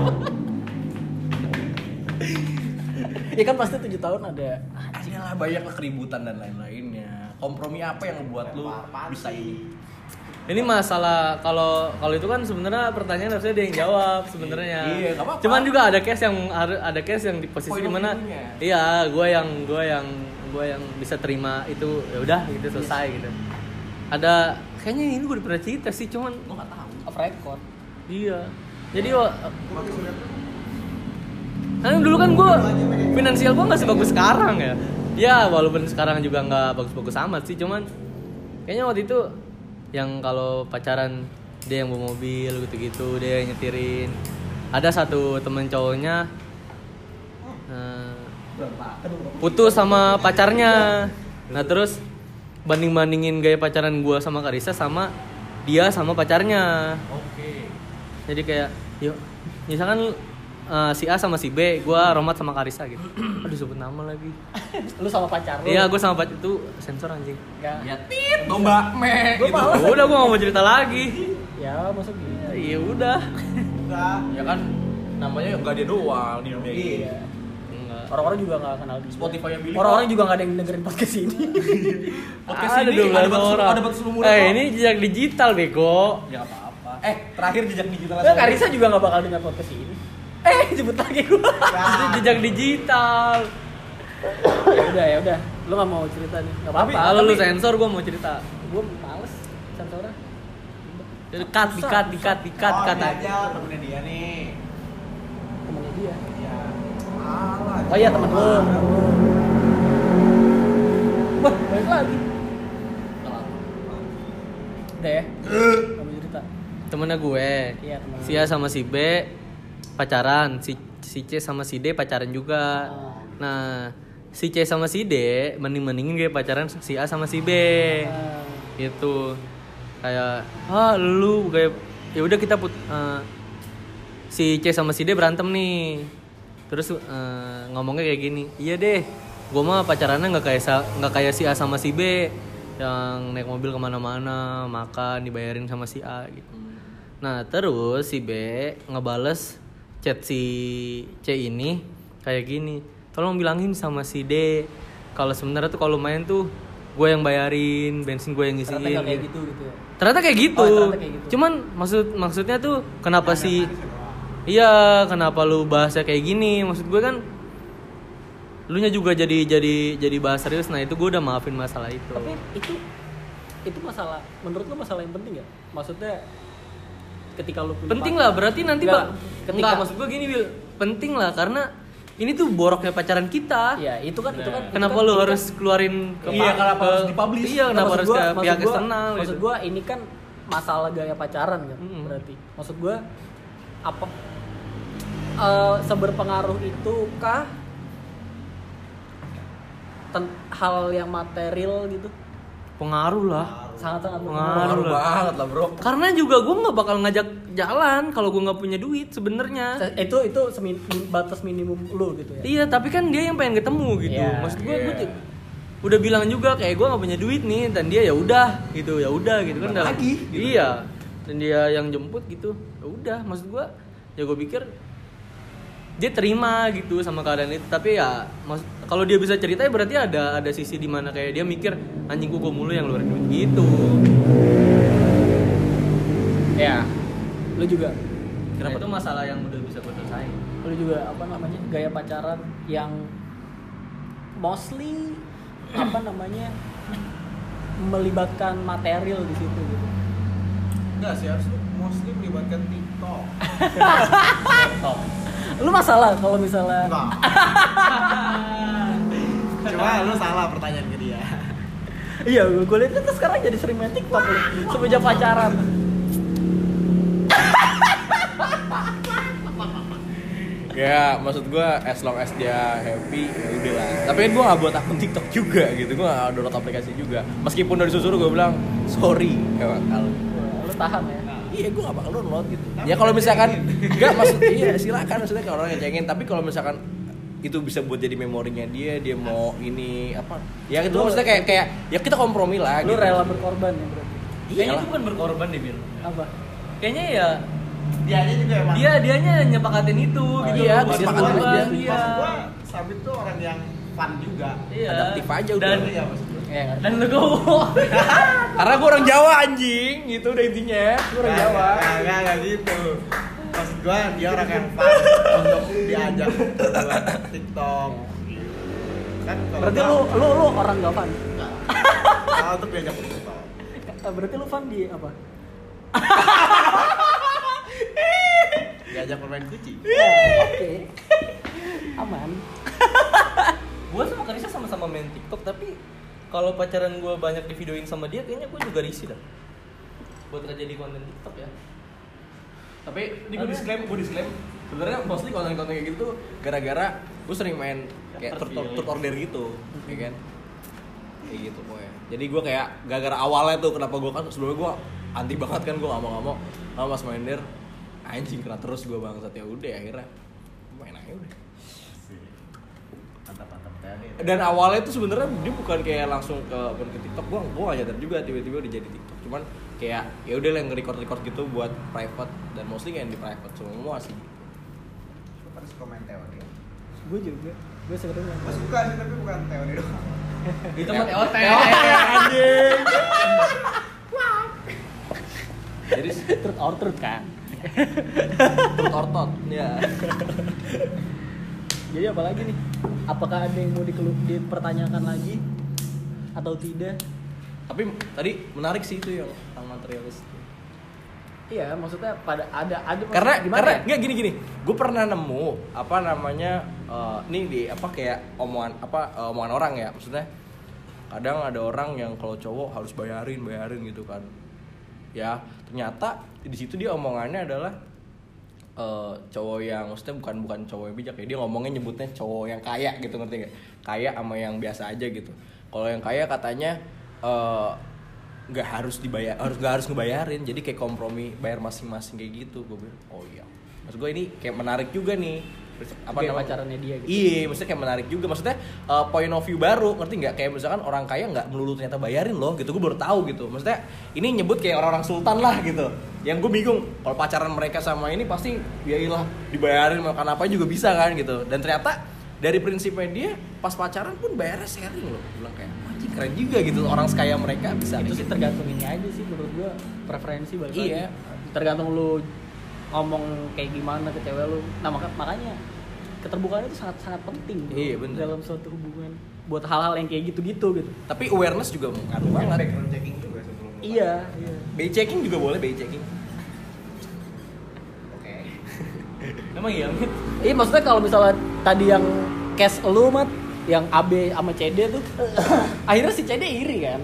Speaker 1: ya kan pasti tujuh tahun ada
Speaker 2: ada lah banyak keributan dan lain-lainnya kompromi apa yang membuat lu bisa ini
Speaker 6: Ini masalah kalau kalau itu kan sebenarnya pertanyaan harusnya dia yang jawab sebenarnya.
Speaker 2: Iya, nggak apa-apa.
Speaker 6: Cuman juga ada case yang ada case yang di posisi
Speaker 2: of
Speaker 6: di
Speaker 2: mana
Speaker 6: iya, gue yang gue yang gue yang bisa terima itu ya udah gitu selesai gitu. Ada kayaknya ini gue udah pernah cerita sih, cuman
Speaker 2: gua nggak tahu
Speaker 1: off record
Speaker 6: Iya. Jadi wa- Kan dulu kan gue finansial gue nggak sebagus sekarang ya. Ya walaupun sekarang juga nggak bagus-bagus amat sih, cuman kayaknya waktu itu yang kalau pacaran dia yang bawa mobil gitu-gitu, dia yang nyetirin. Ada satu temen cowoknya eh, putus sama pacarnya. Nah terus banding-bandingin gaya pacaran gue sama Karisa sama dia sama pacarnya
Speaker 2: oke
Speaker 6: jadi kayak yuk misalkan eh, si A sama si B gua Romat sama Karisa gitu. [CLEARS THROAT] Aduh sebut nama lagi. [CLEARS THROAT]
Speaker 1: Lu sama pacar lu?
Speaker 6: Iya gua sama pacar itu sensor anjing.
Speaker 2: Ya tit domba. Me
Speaker 1: Gua
Speaker 2: gitu.
Speaker 1: malas.
Speaker 6: Ya udah gua gak mau cerita lagi.
Speaker 1: Ya masuk gitu?
Speaker 6: Iya udah.
Speaker 2: Ya kan namanya nggak dia doang di dunia ini.
Speaker 1: Iya.
Speaker 6: Enggak.
Speaker 1: Orang-orang juga nggak kenal dia.
Speaker 2: Spotify yang Billy
Speaker 1: orang-orang juga nggak ada yang dengerin podcast ini. [LAUGHS]
Speaker 2: Podcast
Speaker 6: ada
Speaker 2: ini
Speaker 6: 12
Speaker 2: ada batas
Speaker 6: orang
Speaker 2: ada batas umur
Speaker 6: eh ini jejak digital bego.
Speaker 2: Ya nggak apa-apa. Eh terakhir jejak digital
Speaker 1: Nah, Karisa juga nggak bakal dengar podcast ini eh jemput lagi gua.
Speaker 6: Itu jejak digital.
Speaker 1: Ya udah ya udah. Lu nggak mau cerita nih? Nggak apa-apa.
Speaker 6: Kalau lu
Speaker 1: tapi
Speaker 6: sensor gua mau cerita.
Speaker 1: Gua males sensornya.
Speaker 6: Jadi cut dikat dikat dikat
Speaker 3: oh, ini aja temennya dia nih.
Speaker 1: Temennya dia.
Speaker 3: Ya alah
Speaker 1: oh iya temen lu wah balik lagi. Udah ya? Nggak mau cerita.
Speaker 6: Temennya gue.
Speaker 1: Iya temen
Speaker 6: si A sama si B pacaran, si si C sama si D pacaran juga.
Speaker 1: Oh.
Speaker 6: Nah, si C sama si D mending-mendingin kayak pacaran si A sama si B.
Speaker 1: Ah.
Speaker 6: Gitu. Kayak ah lu kayak ya udah kita put eh, si C sama si D berantem nih. Terus eh, ngomongnya kayak gini, "Iya deh, gua mah pacarannya nggak kayak nggak kayak si A sama si B. yang naik mobil ke mana-mana makan dibayarin sama si A gitu nah terus si B ngebales chat si C ini kayak gini tolong bilangin sama si D kalau sebenarnya tuh kalau main tuh gue yang bayarin bensin gue yang ngisiin
Speaker 1: Ternyata nggak kayak
Speaker 6: gitu.
Speaker 1: gitu gitu ya.
Speaker 6: ternyata kayak gitu
Speaker 1: Oh, ternyata kayak gitu.
Speaker 6: cuman maksud maksudnya tuh kenapa sih iya kenapa lu bahasnya kayak gini maksud gue kan lu nya juga jadi jadi jadi bahas serius nah itu gue udah maafin masalah itu
Speaker 1: Tapi itu itu masalah menurut lu masalah yang penting ya? Maksudnya ketika lu punya
Speaker 6: penting lah berarti nanti pak.
Speaker 1: ketika
Speaker 6: ketika maksud gue gini Bil penting lah karena ini tuh boroknya pacaran kita.
Speaker 1: Ya itu kan itu kan itu
Speaker 6: kenapa
Speaker 1: kan-
Speaker 6: lu
Speaker 1: itu kan-
Speaker 6: harus keluarin ke
Speaker 2: Iya,
Speaker 6: pa-
Speaker 2: kenapa
Speaker 6: ke-
Speaker 2: harus dipublish?
Speaker 6: iya kenapa harus
Speaker 1: gua-
Speaker 6: ke pihak
Speaker 1: gua-
Speaker 6: eksternal
Speaker 1: maksud
Speaker 6: gitu.
Speaker 1: gua ini kan masalah gaya pacaran kan
Speaker 6: Mm-mm.
Speaker 1: berarti. Maksud gua apa eh, seberpengaruh itu kah hal yang material gitu?
Speaker 6: Pengaruh lah
Speaker 1: sangat-sangat
Speaker 6: Pengaruh
Speaker 2: Ngaruh
Speaker 6: lah.
Speaker 2: banget lah bro
Speaker 6: karena juga gue nggak bakal ngajak jalan kalau gue nggak punya duit sebenarnya
Speaker 1: itu itu semin, batas minimum lu gitu ya
Speaker 6: iya tapi kan dia yang pengen ketemu gitu
Speaker 1: Iya,
Speaker 6: maksud gue gue
Speaker 2: iya.
Speaker 6: udah bilang juga kayak gue nggak punya duit nih dan dia ya udah gitu ya udah gitu kan
Speaker 2: Lagi, gitu.
Speaker 6: iya dan dia yang jemput gitu ya udah maksud gue ya gue pikir dia terima gitu sama keadaan itu tapi ya kalau dia bisa cerita ya berarti ada ada sisi di mana kayak dia mikir anjing gue mulu yang ngeluarin duit gitu
Speaker 1: ya lu juga
Speaker 6: Kenapa? itu masalah yang udah bisa gue selesai
Speaker 1: lu juga apa namanya gaya pacaran yang mostly apa namanya melibatkan material di situ gitu.
Speaker 3: Enggak sih, harus mostly melibatkan TikTok. [LAUGHS] [LAUGHS]
Speaker 1: Lu masalah kalau misalnya
Speaker 3: Enggak. [LAUGHS] Cuma lu salah pertanyaan ke dia.
Speaker 1: iya gue lihat itu sekarang jadi sering main TikTok lu semenjak pacaran.
Speaker 2: ya maksud gua as long as dia happy ya udah lah tapi kan gua nggak buat akun TikTok juga gitu gua nggak download aplikasi juga meskipun dari susuruh gua bilang sorry gak bakal
Speaker 1: Lu tahan ya.
Speaker 2: Iya gua gak bakal download gitu ya kalau misalkan nggak maksud iya silakan maksudnya kalau orang ngecengin tapi kalau misalkan itu bisa buat jadi memorinya dia dia mau ini apa ya itu
Speaker 1: Lu-
Speaker 2: maksudnya kayak kayak ya kita kompromi lah
Speaker 1: Lu
Speaker 2: gitu.
Speaker 1: rela berkorban ya berarti.
Speaker 6: kayaknya
Speaker 2: Iyalah.
Speaker 6: itu bukan berkorban deh Bil
Speaker 1: Apa?
Speaker 6: kayaknya ya
Speaker 3: Dia aja juga emang.
Speaker 6: dia dianya nyepakatin itu gitu
Speaker 2: iya,
Speaker 6: buat
Speaker 2: kesepakatan aja.
Speaker 6: iya.
Speaker 3: Maksud gua Sabit tuh orang yang fun juga.
Speaker 6: iya
Speaker 2: adaptif aja udah.
Speaker 6: dan,
Speaker 3: Iya
Speaker 1: kan?
Speaker 6: dan legowo [LAUGHS]
Speaker 2: karena gua orang Jawa anjing gitu udah intinya gua orang Jawa
Speaker 3: nggak, nggak, nggak gitu. Maksud gua dia orang yang fun untuk diajak buat TikTok. Kan
Speaker 1: Berarti lu lu lu orang gak fun.
Speaker 3: Nggak. [LAUGHS] Kalau untuk diajak TikTok.
Speaker 1: Eh, Berarti lu fun di apa? [LAUGHS]
Speaker 3: Diajak bermain kucing.
Speaker 1: Ya, Oke. Aman.
Speaker 6: gue sama Karisa sama-sama main TikTok tapi kalau pacaran gue banyak di videoin sama dia kayaknya gue juga risih dah. Buat nggak jadi konten TikTok ya.
Speaker 2: Tapi ini gue disclaim gue disclaim sebenarnya mostly konten-konten kayak gitu gara-gara gue sering main kayak tur tur order gitu ya kan? Kayak gitu pokoknya. Jadi gue kayak gara-gara awalnya tuh kenapa gue kan sebelumnya gue anti banget kan gue nggak mau nggak mau sama mas Mainer anjing kena terus gue bangsat. Ya udah akhirnya main aja udah. Dan awalnya tuh sebenarnya dia bukan kayak langsung ke akun ke TikTok gua gua gak nyadar juga tiba-tiba udah jadi TikTok cuman kayak ya udah lah yang record record gitu buat private dan mostly kayak di private semua sih gitu.
Speaker 3: Suka main teori.
Speaker 1: Gue juga. Gue sebenarnya.
Speaker 3: Gue suka sih tapi bukan teori doang. [LAUGHS]
Speaker 6: itu mah TOT
Speaker 2: anjing jadi
Speaker 1: Truth or truth kan.
Speaker 2: otot ya [LAUGHS]
Speaker 1: Jadi apa lagi nih? Apakah ada yang mau dikelu- dipertanyakan lagi atau tidak?
Speaker 2: tapi tadi menarik sih itu yang tentang materialis
Speaker 1: Iya, maksudnya pada ada ada
Speaker 2: karena
Speaker 1: gimana
Speaker 2: karena
Speaker 1: ya?
Speaker 2: nggak gini gini gue pernah nemu apa namanya eh, nih di apa kayak omongan apa eh, omongan orang ya maksudnya kadang ada orang yang kalau cowok harus bayarin bayarin gitu kan ya ternyata di situ dia omongannya adalah eh, cowok yang maksudnya bukan bukan cowok yang bijak ya dia ngomongnya nyebutnya cowok yang kaya gitu ngerti gak kaya sama yang biasa aja gitu. Kalau yang kaya katanya eh, nggak harus dibayar harus nggak harus ngebayarin jadi kayak kompromi bayar masing-masing kayak gitu gue bilang. Oh iya. Maksud gue ini kayak menarik juga nih
Speaker 1: apa
Speaker 2: namanya?
Speaker 1: pacarannya dia gitu.
Speaker 2: Iya, maksudnya kayak menarik juga. Maksudnya uh, point of view baru, ngerti nggak? Kayak misalkan orang kaya nggak melulu ternyata bayarin loh, gitu. Gue baru tahu gitu. Maksudnya ini nyebut kayak orang-orang sultan lah gitu. Yang gue bingung, kalau pacaran mereka sama ini pasti ya ilah dibayarin makan apa juga bisa kan gitu. Dan ternyata dari prinsipnya dia pas pacaran pun bayarnya sharing loh. Gue bilang kayak anjing keren juga gitu orang sekaya mereka bisa
Speaker 1: itu
Speaker 2: gitu.
Speaker 1: sih tergantung ini aja sih menurut gua preferensi balik lagi.
Speaker 2: Iya.
Speaker 1: tergantung lu ngomong kayak gimana ke cewek lu. Nah maka- makanya keterbukaan itu sangat sangat penting bro,
Speaker 2: Iya, bener.
Speaker 1: dalam suatu hubungan. Buat hal-hal yang kayak gitu-gitu gitu.
Speaker 2: Tapi awareness juga ngaruh banget.
Speaker 3: background checking juga sebelum lu
Speaker 1: iya iya.
Speaker 2: BI checking juga boleh BI checking.
Speaker 3: oke. [LAUGHS]
Speaker 6: Emang iya,
Speaker 1: iya maksudnya kalau misalnya tadi yang cash lu mat yang AB sama CD tuh [COUGHS] akhirnya si CD iri kan?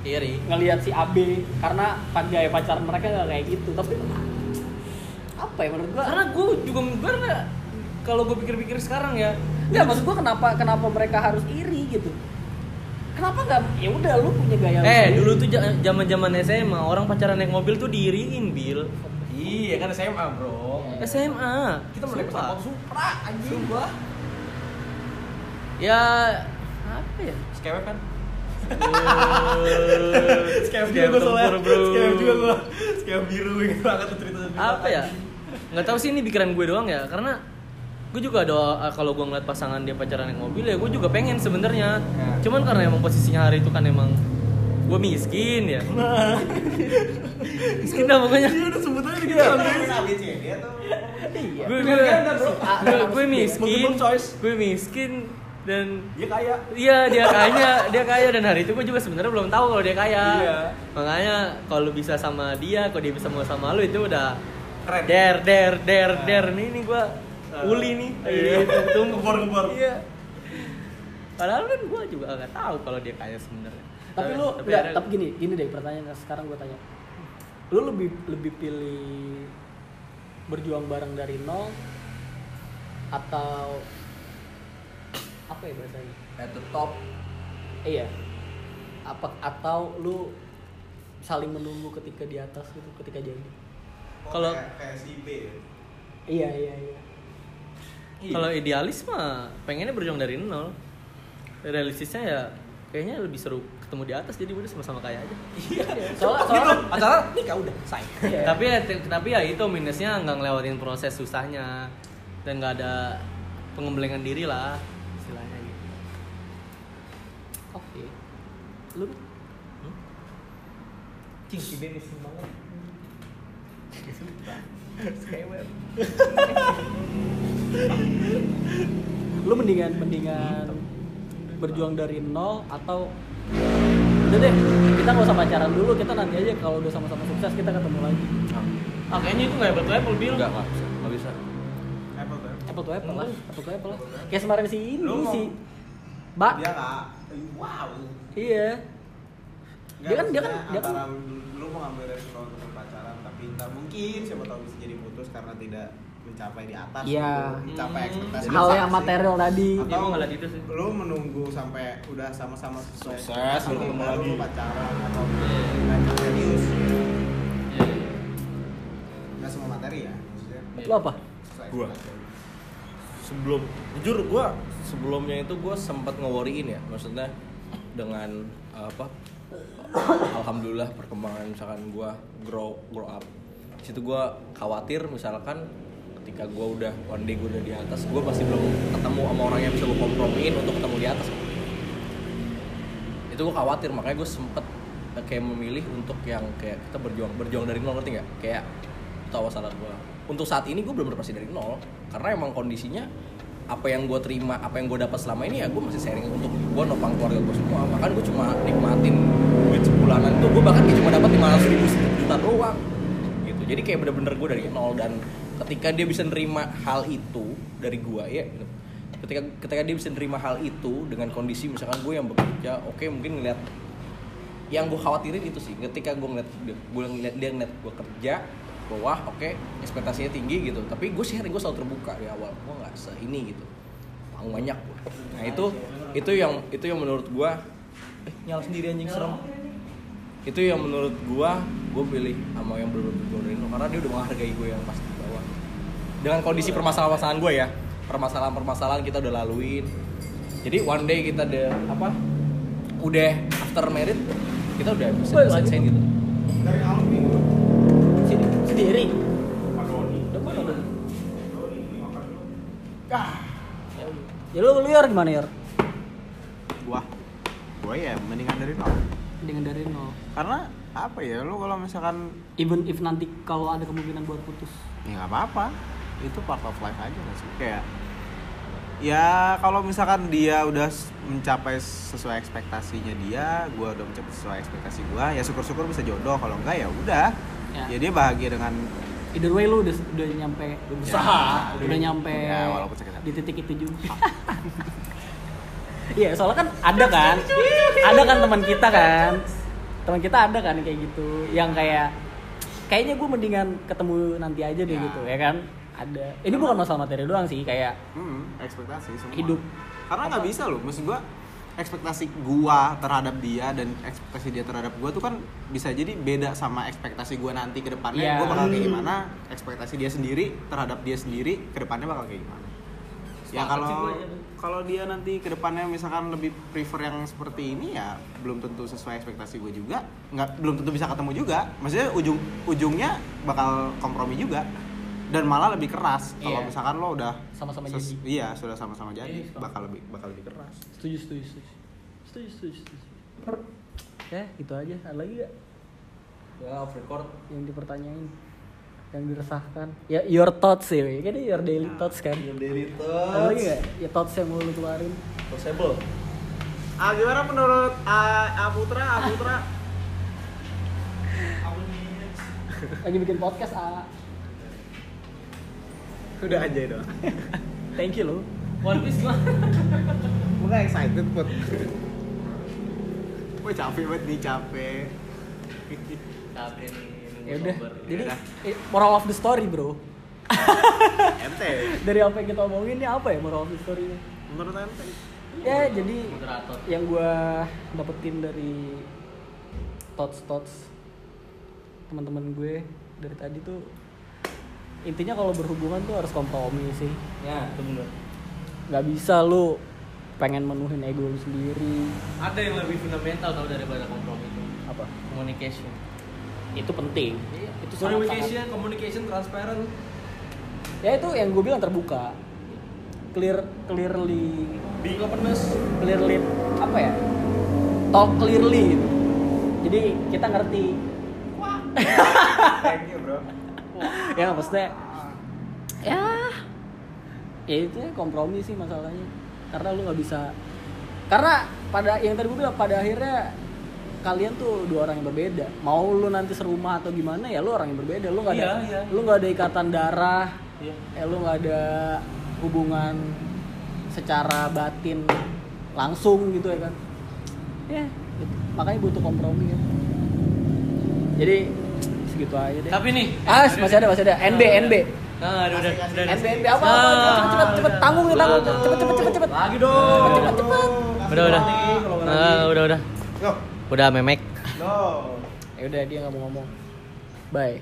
Speaker 6: Iri.
Speaker 1: ngelihat si AB karena pan- gaya pacaran mereka nggak kayak gitu. Tapi apa ya menurut gua
Speaker 6: Karena gue juga karena kalau gue pikir-pikir sekarang ya,
Speaker 1: Enggak, maksud gua kenapa kenapa mereka harus iri gitu? Kenapa nggak? Ya udah lu punya gaya. lu
Speaker 6: eh
Speaker 1: sendiri.
Speaker 6: dulu tuh zaman-zaman SMA orang pacaran naik mobil tuh diiriin, Bil.
Speaker 2: Iya kan SMA bro.
Speaker 6: SMA.
Speaker 2: Kita mulai pesawat Supra anjing.
Speaker 6: Sumpah. Ya apa ya?
Speaker 2: Skewep kan? [LAUGHS]
Speaker 6: Skewep
Speaker 2: juga gue soalnya. Skewep juga gue. Skewep biru inget banget tuh cerita
Speaker 6: apa ya nggak tahu sih ini pikiran gue doang ya karena gue juga ada kalau gue ngeliat pasangan dia pacaran naik mobil ya gue juga pengen sebenarnya
Speaker 2: Ya.
Speaker 6: cuman karena emang posisinya hari itu kan emang gue miskin ya [LAUGHS] miskin dah pokoknya
Speaker 2: Iya udah sebut aja gitu.
Speaker 3: dia tuh
Speaker 1: Iya.
Speaker 6: gue gue gue- gue miskin gue miskin dan
Speaker 2: Dia kaya.
Speaker 6: Iya dia kaya, dia kaya dan hari itu gue juga sebenarnya belum tahu kalau dia kaya.
Speaker 2: Iya.
Speaker 6: Makanya kalau lu bisa sama dia, kalau dia bisa mau sama lu itu udah
Speaker 2: Keren.
Speaker 6: Der der der der nih nih gue uli nih.
Speaker 2: Iya.
Speaker 6: Tumbuh.
Speaker 2: Kebor-kebor.
Speaker 6: Iya. Padahal kan gue juga gak tahu kalau dia kaya sebenarnya.
Speaker 1: Tapi lu enggak,
Speaker 6: akhirnya-
Speaker 1: tapi gini, gini deh pertanyaan sekarang gue tanya. Lu lebih lebih pilih berjuang bareng dari nol atau apa ya bahasanya?
Speaker 2: At the top.
Speaker 1: Iya. Apa atau lu saling menunggu ketika di atas gitu, ketika jadi?
Speaker 6: Kalau-
Speaker 3: kayak, kayak si B ya.
Speaker 1: Iya, iya, iya.
Speaker 6: Kalau idealis mah pengennya berjuang dari nol. Realistisnya ya kayaknya lebih seru ketemu di atas jadi udah sama-sama kaya aja.
Speaker 1: Soalnya soalnya
Speaker 2: Acara nikah udah say.
Speaker 1: Iya.
Speaker 6: tapi ya tapi ya itu minusnya nggak ngelewatin proses susahnya dan nggak ada pengembelengan diri lah istilahnya gitu
Speaker 1: Oke. Lu
Speaker 2: Cing si
Speaker 1: Lu mendingan mendingan berjuang dari nol atau udah deh kita nggak usah pacaran dulu kita nanti aja kalau udah sama-sama sukses kita ketemu lagi.
Speaker 6: Ah kayaknya itu nggak apple to apple bil.
Speaker 2: Enggak, enggak bisa. Enggak bisa.
Speaker 3: Apple tuh
Speaker 1: apple. To apple lah apple to apple lah. Kayak kemarin si ini si Mbak
Speaker 3: dia nggak wow.
Speaker 1: Iya. Dia kan- dia kan- dia kan-
Speaker 3: lu mau ngambil resiko untuk pacaran tapi ntar mungkin siapa tahu bisa jadi putus karena tidak mencapai di atas
Speaker 1: Iya.
Speaker 3: gitu, mencapai
Speaker 6: Hmm.
Speaker 3: ekspektasi
Speaker 1: hal yang
Speaker 3: sih.
Speaker 1: material tadi
Speaker 6: gua ngeliat itu sih.
Speaker 3: lu menunggu sampai udah sama-sama sukses, baru
Speaker 2: ketemu lagi.
Speaker 3: lu pacaran atau ngajak serius
Speaker 6: iya.
Speaker 3: nggak semua materi ya maksudnya
Speaker 1: lu apa
Speaker 2: Gua. sebelum jujur gue sebelumnya itu gue sempat nge-worryin ya maksudnya dengan apa alhamdulillah perkembangan misalkan gue grow grow up. Situ gue khawatir misalkan ketika gue udah one day gue udah di atas gue masih belum ketemu sama orang yang bisa gue kompromiin untuk ketemu di atas. Itu gue khawatir makanya gue sempet eh, kayak memilih untuk yang kayak kita berjuang berjuang dari nol ngerti nggak? Kayak awal salah gue untuk saat ini gue belum pasti dari nol karena emang kondisinya apa yang gue terima apa yang gue dapat selama ini ya gue masih sharing untuk gue nopang keluarga gue semua. Bahkan gue cuma nikmatin duit sebulanan tuh. Gue bahkan cuma dapat lima ratus ribu juta doang gitu. Jadi kayak bener-bener gue dari nol. Dan ketika dia bisa nerima hal itu dari gue ya ketika ketika dia bisa nerima hal itu dengan kondisi misalkan gue yang bekerja oke mungkin ngeliat yang gue khawatirin itu sih. Ketika gue ngeliat gue ngeliat dia ngeliat gue kerja wah oke ekspektasinya tinggi gitu. Tapi gue sharing gue selalu terbuka di awal. Gue nggak se ini gitu. Mau banyak gua. nah itu itu yang itu yang menurut gue eh nyala sendiri anjing serem. Itu yang menurut gue gue pilih sama yang dari nol, karena dia udah menghargai gue yang pasti di bawah. Dengan kondisi permasalahan gue ya permasalahan-permasalahan kita udah laluin. Jadi one day kita udah apa udah after married kita udah bisa selesai gitu.
Speaker 1: Sini, sendiri. Depan ada. Ya lu lu Yor gimana Yor?
Speaker 3: Gua gua ya mendingan dari nol.
Speaker 1: Dengan dari nol.
Speaker 3: Karena apa ya lu kalau misalkan
Speaker 1: Even if nanti kalau ada kemungkinan buat putus.
Speaker 3: ya nggak apa-apa itu part of life aja nggak sih kayak ya kalau misalkan dia udah mencapai sesuai ekspektasinya dia gua udah mencapai sesuai ekspektasi gua ya syukur-syukur bisa jodoh kalau enggak ya udah
Speaker 1: Ya.
Speaker 3: ya dia bahagia dengan
Speaker 1: Either way lu udah udah nyampe
Speaker 3: Usaha.
Speaker 1: udah nyampe
Speaker 3: Ya, walaupun sakit hati.
Speaker 1: di titik itu juga. [LAUGHS] Iya, soalnya kan ada kan, ada kan teman kita kan, teman kita ada kan kayak gitu, yang kayak kayaknya gue mendingan ketemu nanti aja deh
Speaker 3: Ya.
Speaker 1: gitu, ya kan? Ada. Ini bukan masalah materi doang sih, kayak
Speaker 3: hmm, ekspektasi semua
Speaker 1: Hidup.
Speaker 3: karena nggak bisa loh maksud gua ekspektasi gua terhadap dia dan ekspektasi dia terhadap gua tuh kan bisa jadi beda sama ekspektasi gua nanti ke depannya.
Speaker 1: Iya.
Speaker 3: gua bakal kayak gimana? Ekspektasi dia sendiri terhadap dia sendiri ke depannya bakal kayak gimana? Ya kalau
Speaker 6: gua, ya.
Speaker 3: kalau dia nanti ke depannya misalkan lebih prefer yang seperti ini ya belum tentu sesuai ekspektasi gue juga. Nggak belum tentu bisa ketemu juga. Maksudnya ujung ujungnya bakal kompromi juga dan malah lebih keras kalau
Speaker 1: Iya.
Speaker 3: misalkan lo udah
Speaker 1: Sama-sama jadi.
Speaker 3: iya sudah sama-sama jadi
Speaker 1: sepakat.
Speaker 3: bakal lebih bakal lebih keras
Speaker 1: setuju, setuju, setuju, setuju, setuju, setuju. Ya, itu aja. Ada lagi gak
Speaker 2: ya off record
Speaker 1: yang dipertanyain, yang diresahkan? Ya, your thoughts sih, ya. Kayaknya your daily thoughts kan.
Speaker 2: dari
Speaker 1: Ada lagi gak? Ya thoughts yang mau lu keluarin.
Speaker 2: possible
Speaker 3: ah gimana menurut A, Putra A Putra [LAUGHS]
Speaker 1: Lagi bikin podcast, ah.
Speaker 3: Udah aja dong [LAUGHS]
Speaker 1: Thank you lo.
Speaker 6: One Piece [LAUGHS] gua.
Speaker 3: gue gak excited put [LAUGHS] gue capek banget nih capek
Speaker 6: Capek nih.
Speaker 1: Ya udah. Jadi
Speaker 3: Yaudah.
Speaker 1: eh, moral of the story, bro.
Speaker 3: ente
Speaker 1: Dari apa yang kita omongin ini apa ya moral of the story-nya?
Speaker 3: menurut ente
Speaker 1: Ya, jadi
Speaker 6: moderator.
Speaker 1: yang gua dapetin dari thoughts thoughts teman-teman gue dari tadi tuh intinya kalau berhubungan tuh harus kompromi sih
Speaker 6: Ya, itu bener.
Speaker 1: nggak bisa lu pengen menuhin ego lu sendiri
Speaker 6: Ada yang lebih fundamental tau daripada kompromi itu.
Speaker 1: apa
Speaker 6: Communication.
Speaker 1: itu penting
Speaker 6: Iya.
Speaker 1: itu sangat
Speaker 6: Communication, communication transparent.
Speaker 1: ya itu yang gue bilang terbuka clear clearly
Speaker 6: Being openness.
Speaker 1: clearly apa ya talk clearly gitu. jadi kita ngerti [LAUGHS]
Speaker 3: thank you [LAUGHS]
Speaker 1: ya maksudnya ya. Ya itu ya kompromi sih masalahnya. Karena lu nggak bisa karena pada yang tadi gue bilang pada akhirnya kalian tuh dua orang yang berbeda. Mau lu nanti serumah atau gimana ya lu orang yang berbeda. Lu nggak ada
Speaker 6: Iya, iya.
Speaker 1: lu nggak ada ikatan darah.
Speaker 6: Iya.
Speaker 1: eh lu nggak ada hubungan secara batin langsung gitu ya kan? Ya gitu. makanya butuh kompromi kan jadi segitu aja deh
Speaker 6: Tapi nih.
Speaker 1: ah masih ada masih ada NB NB
Speaker 6: Nah, udah udah. udah, udah.
Speaker 1: NB NB apa cepet cepet cepet tanggung ya tanggung cepet cepet cepet cepet
Speaker 6: Lagi dong.
Speaker 1: cepet cepet
Speaker 6: Udah udah. Nah, udah udah. Udah memek.
Speaker 3: no
Speaker 1: ya udah dia nggak mau ngomong bye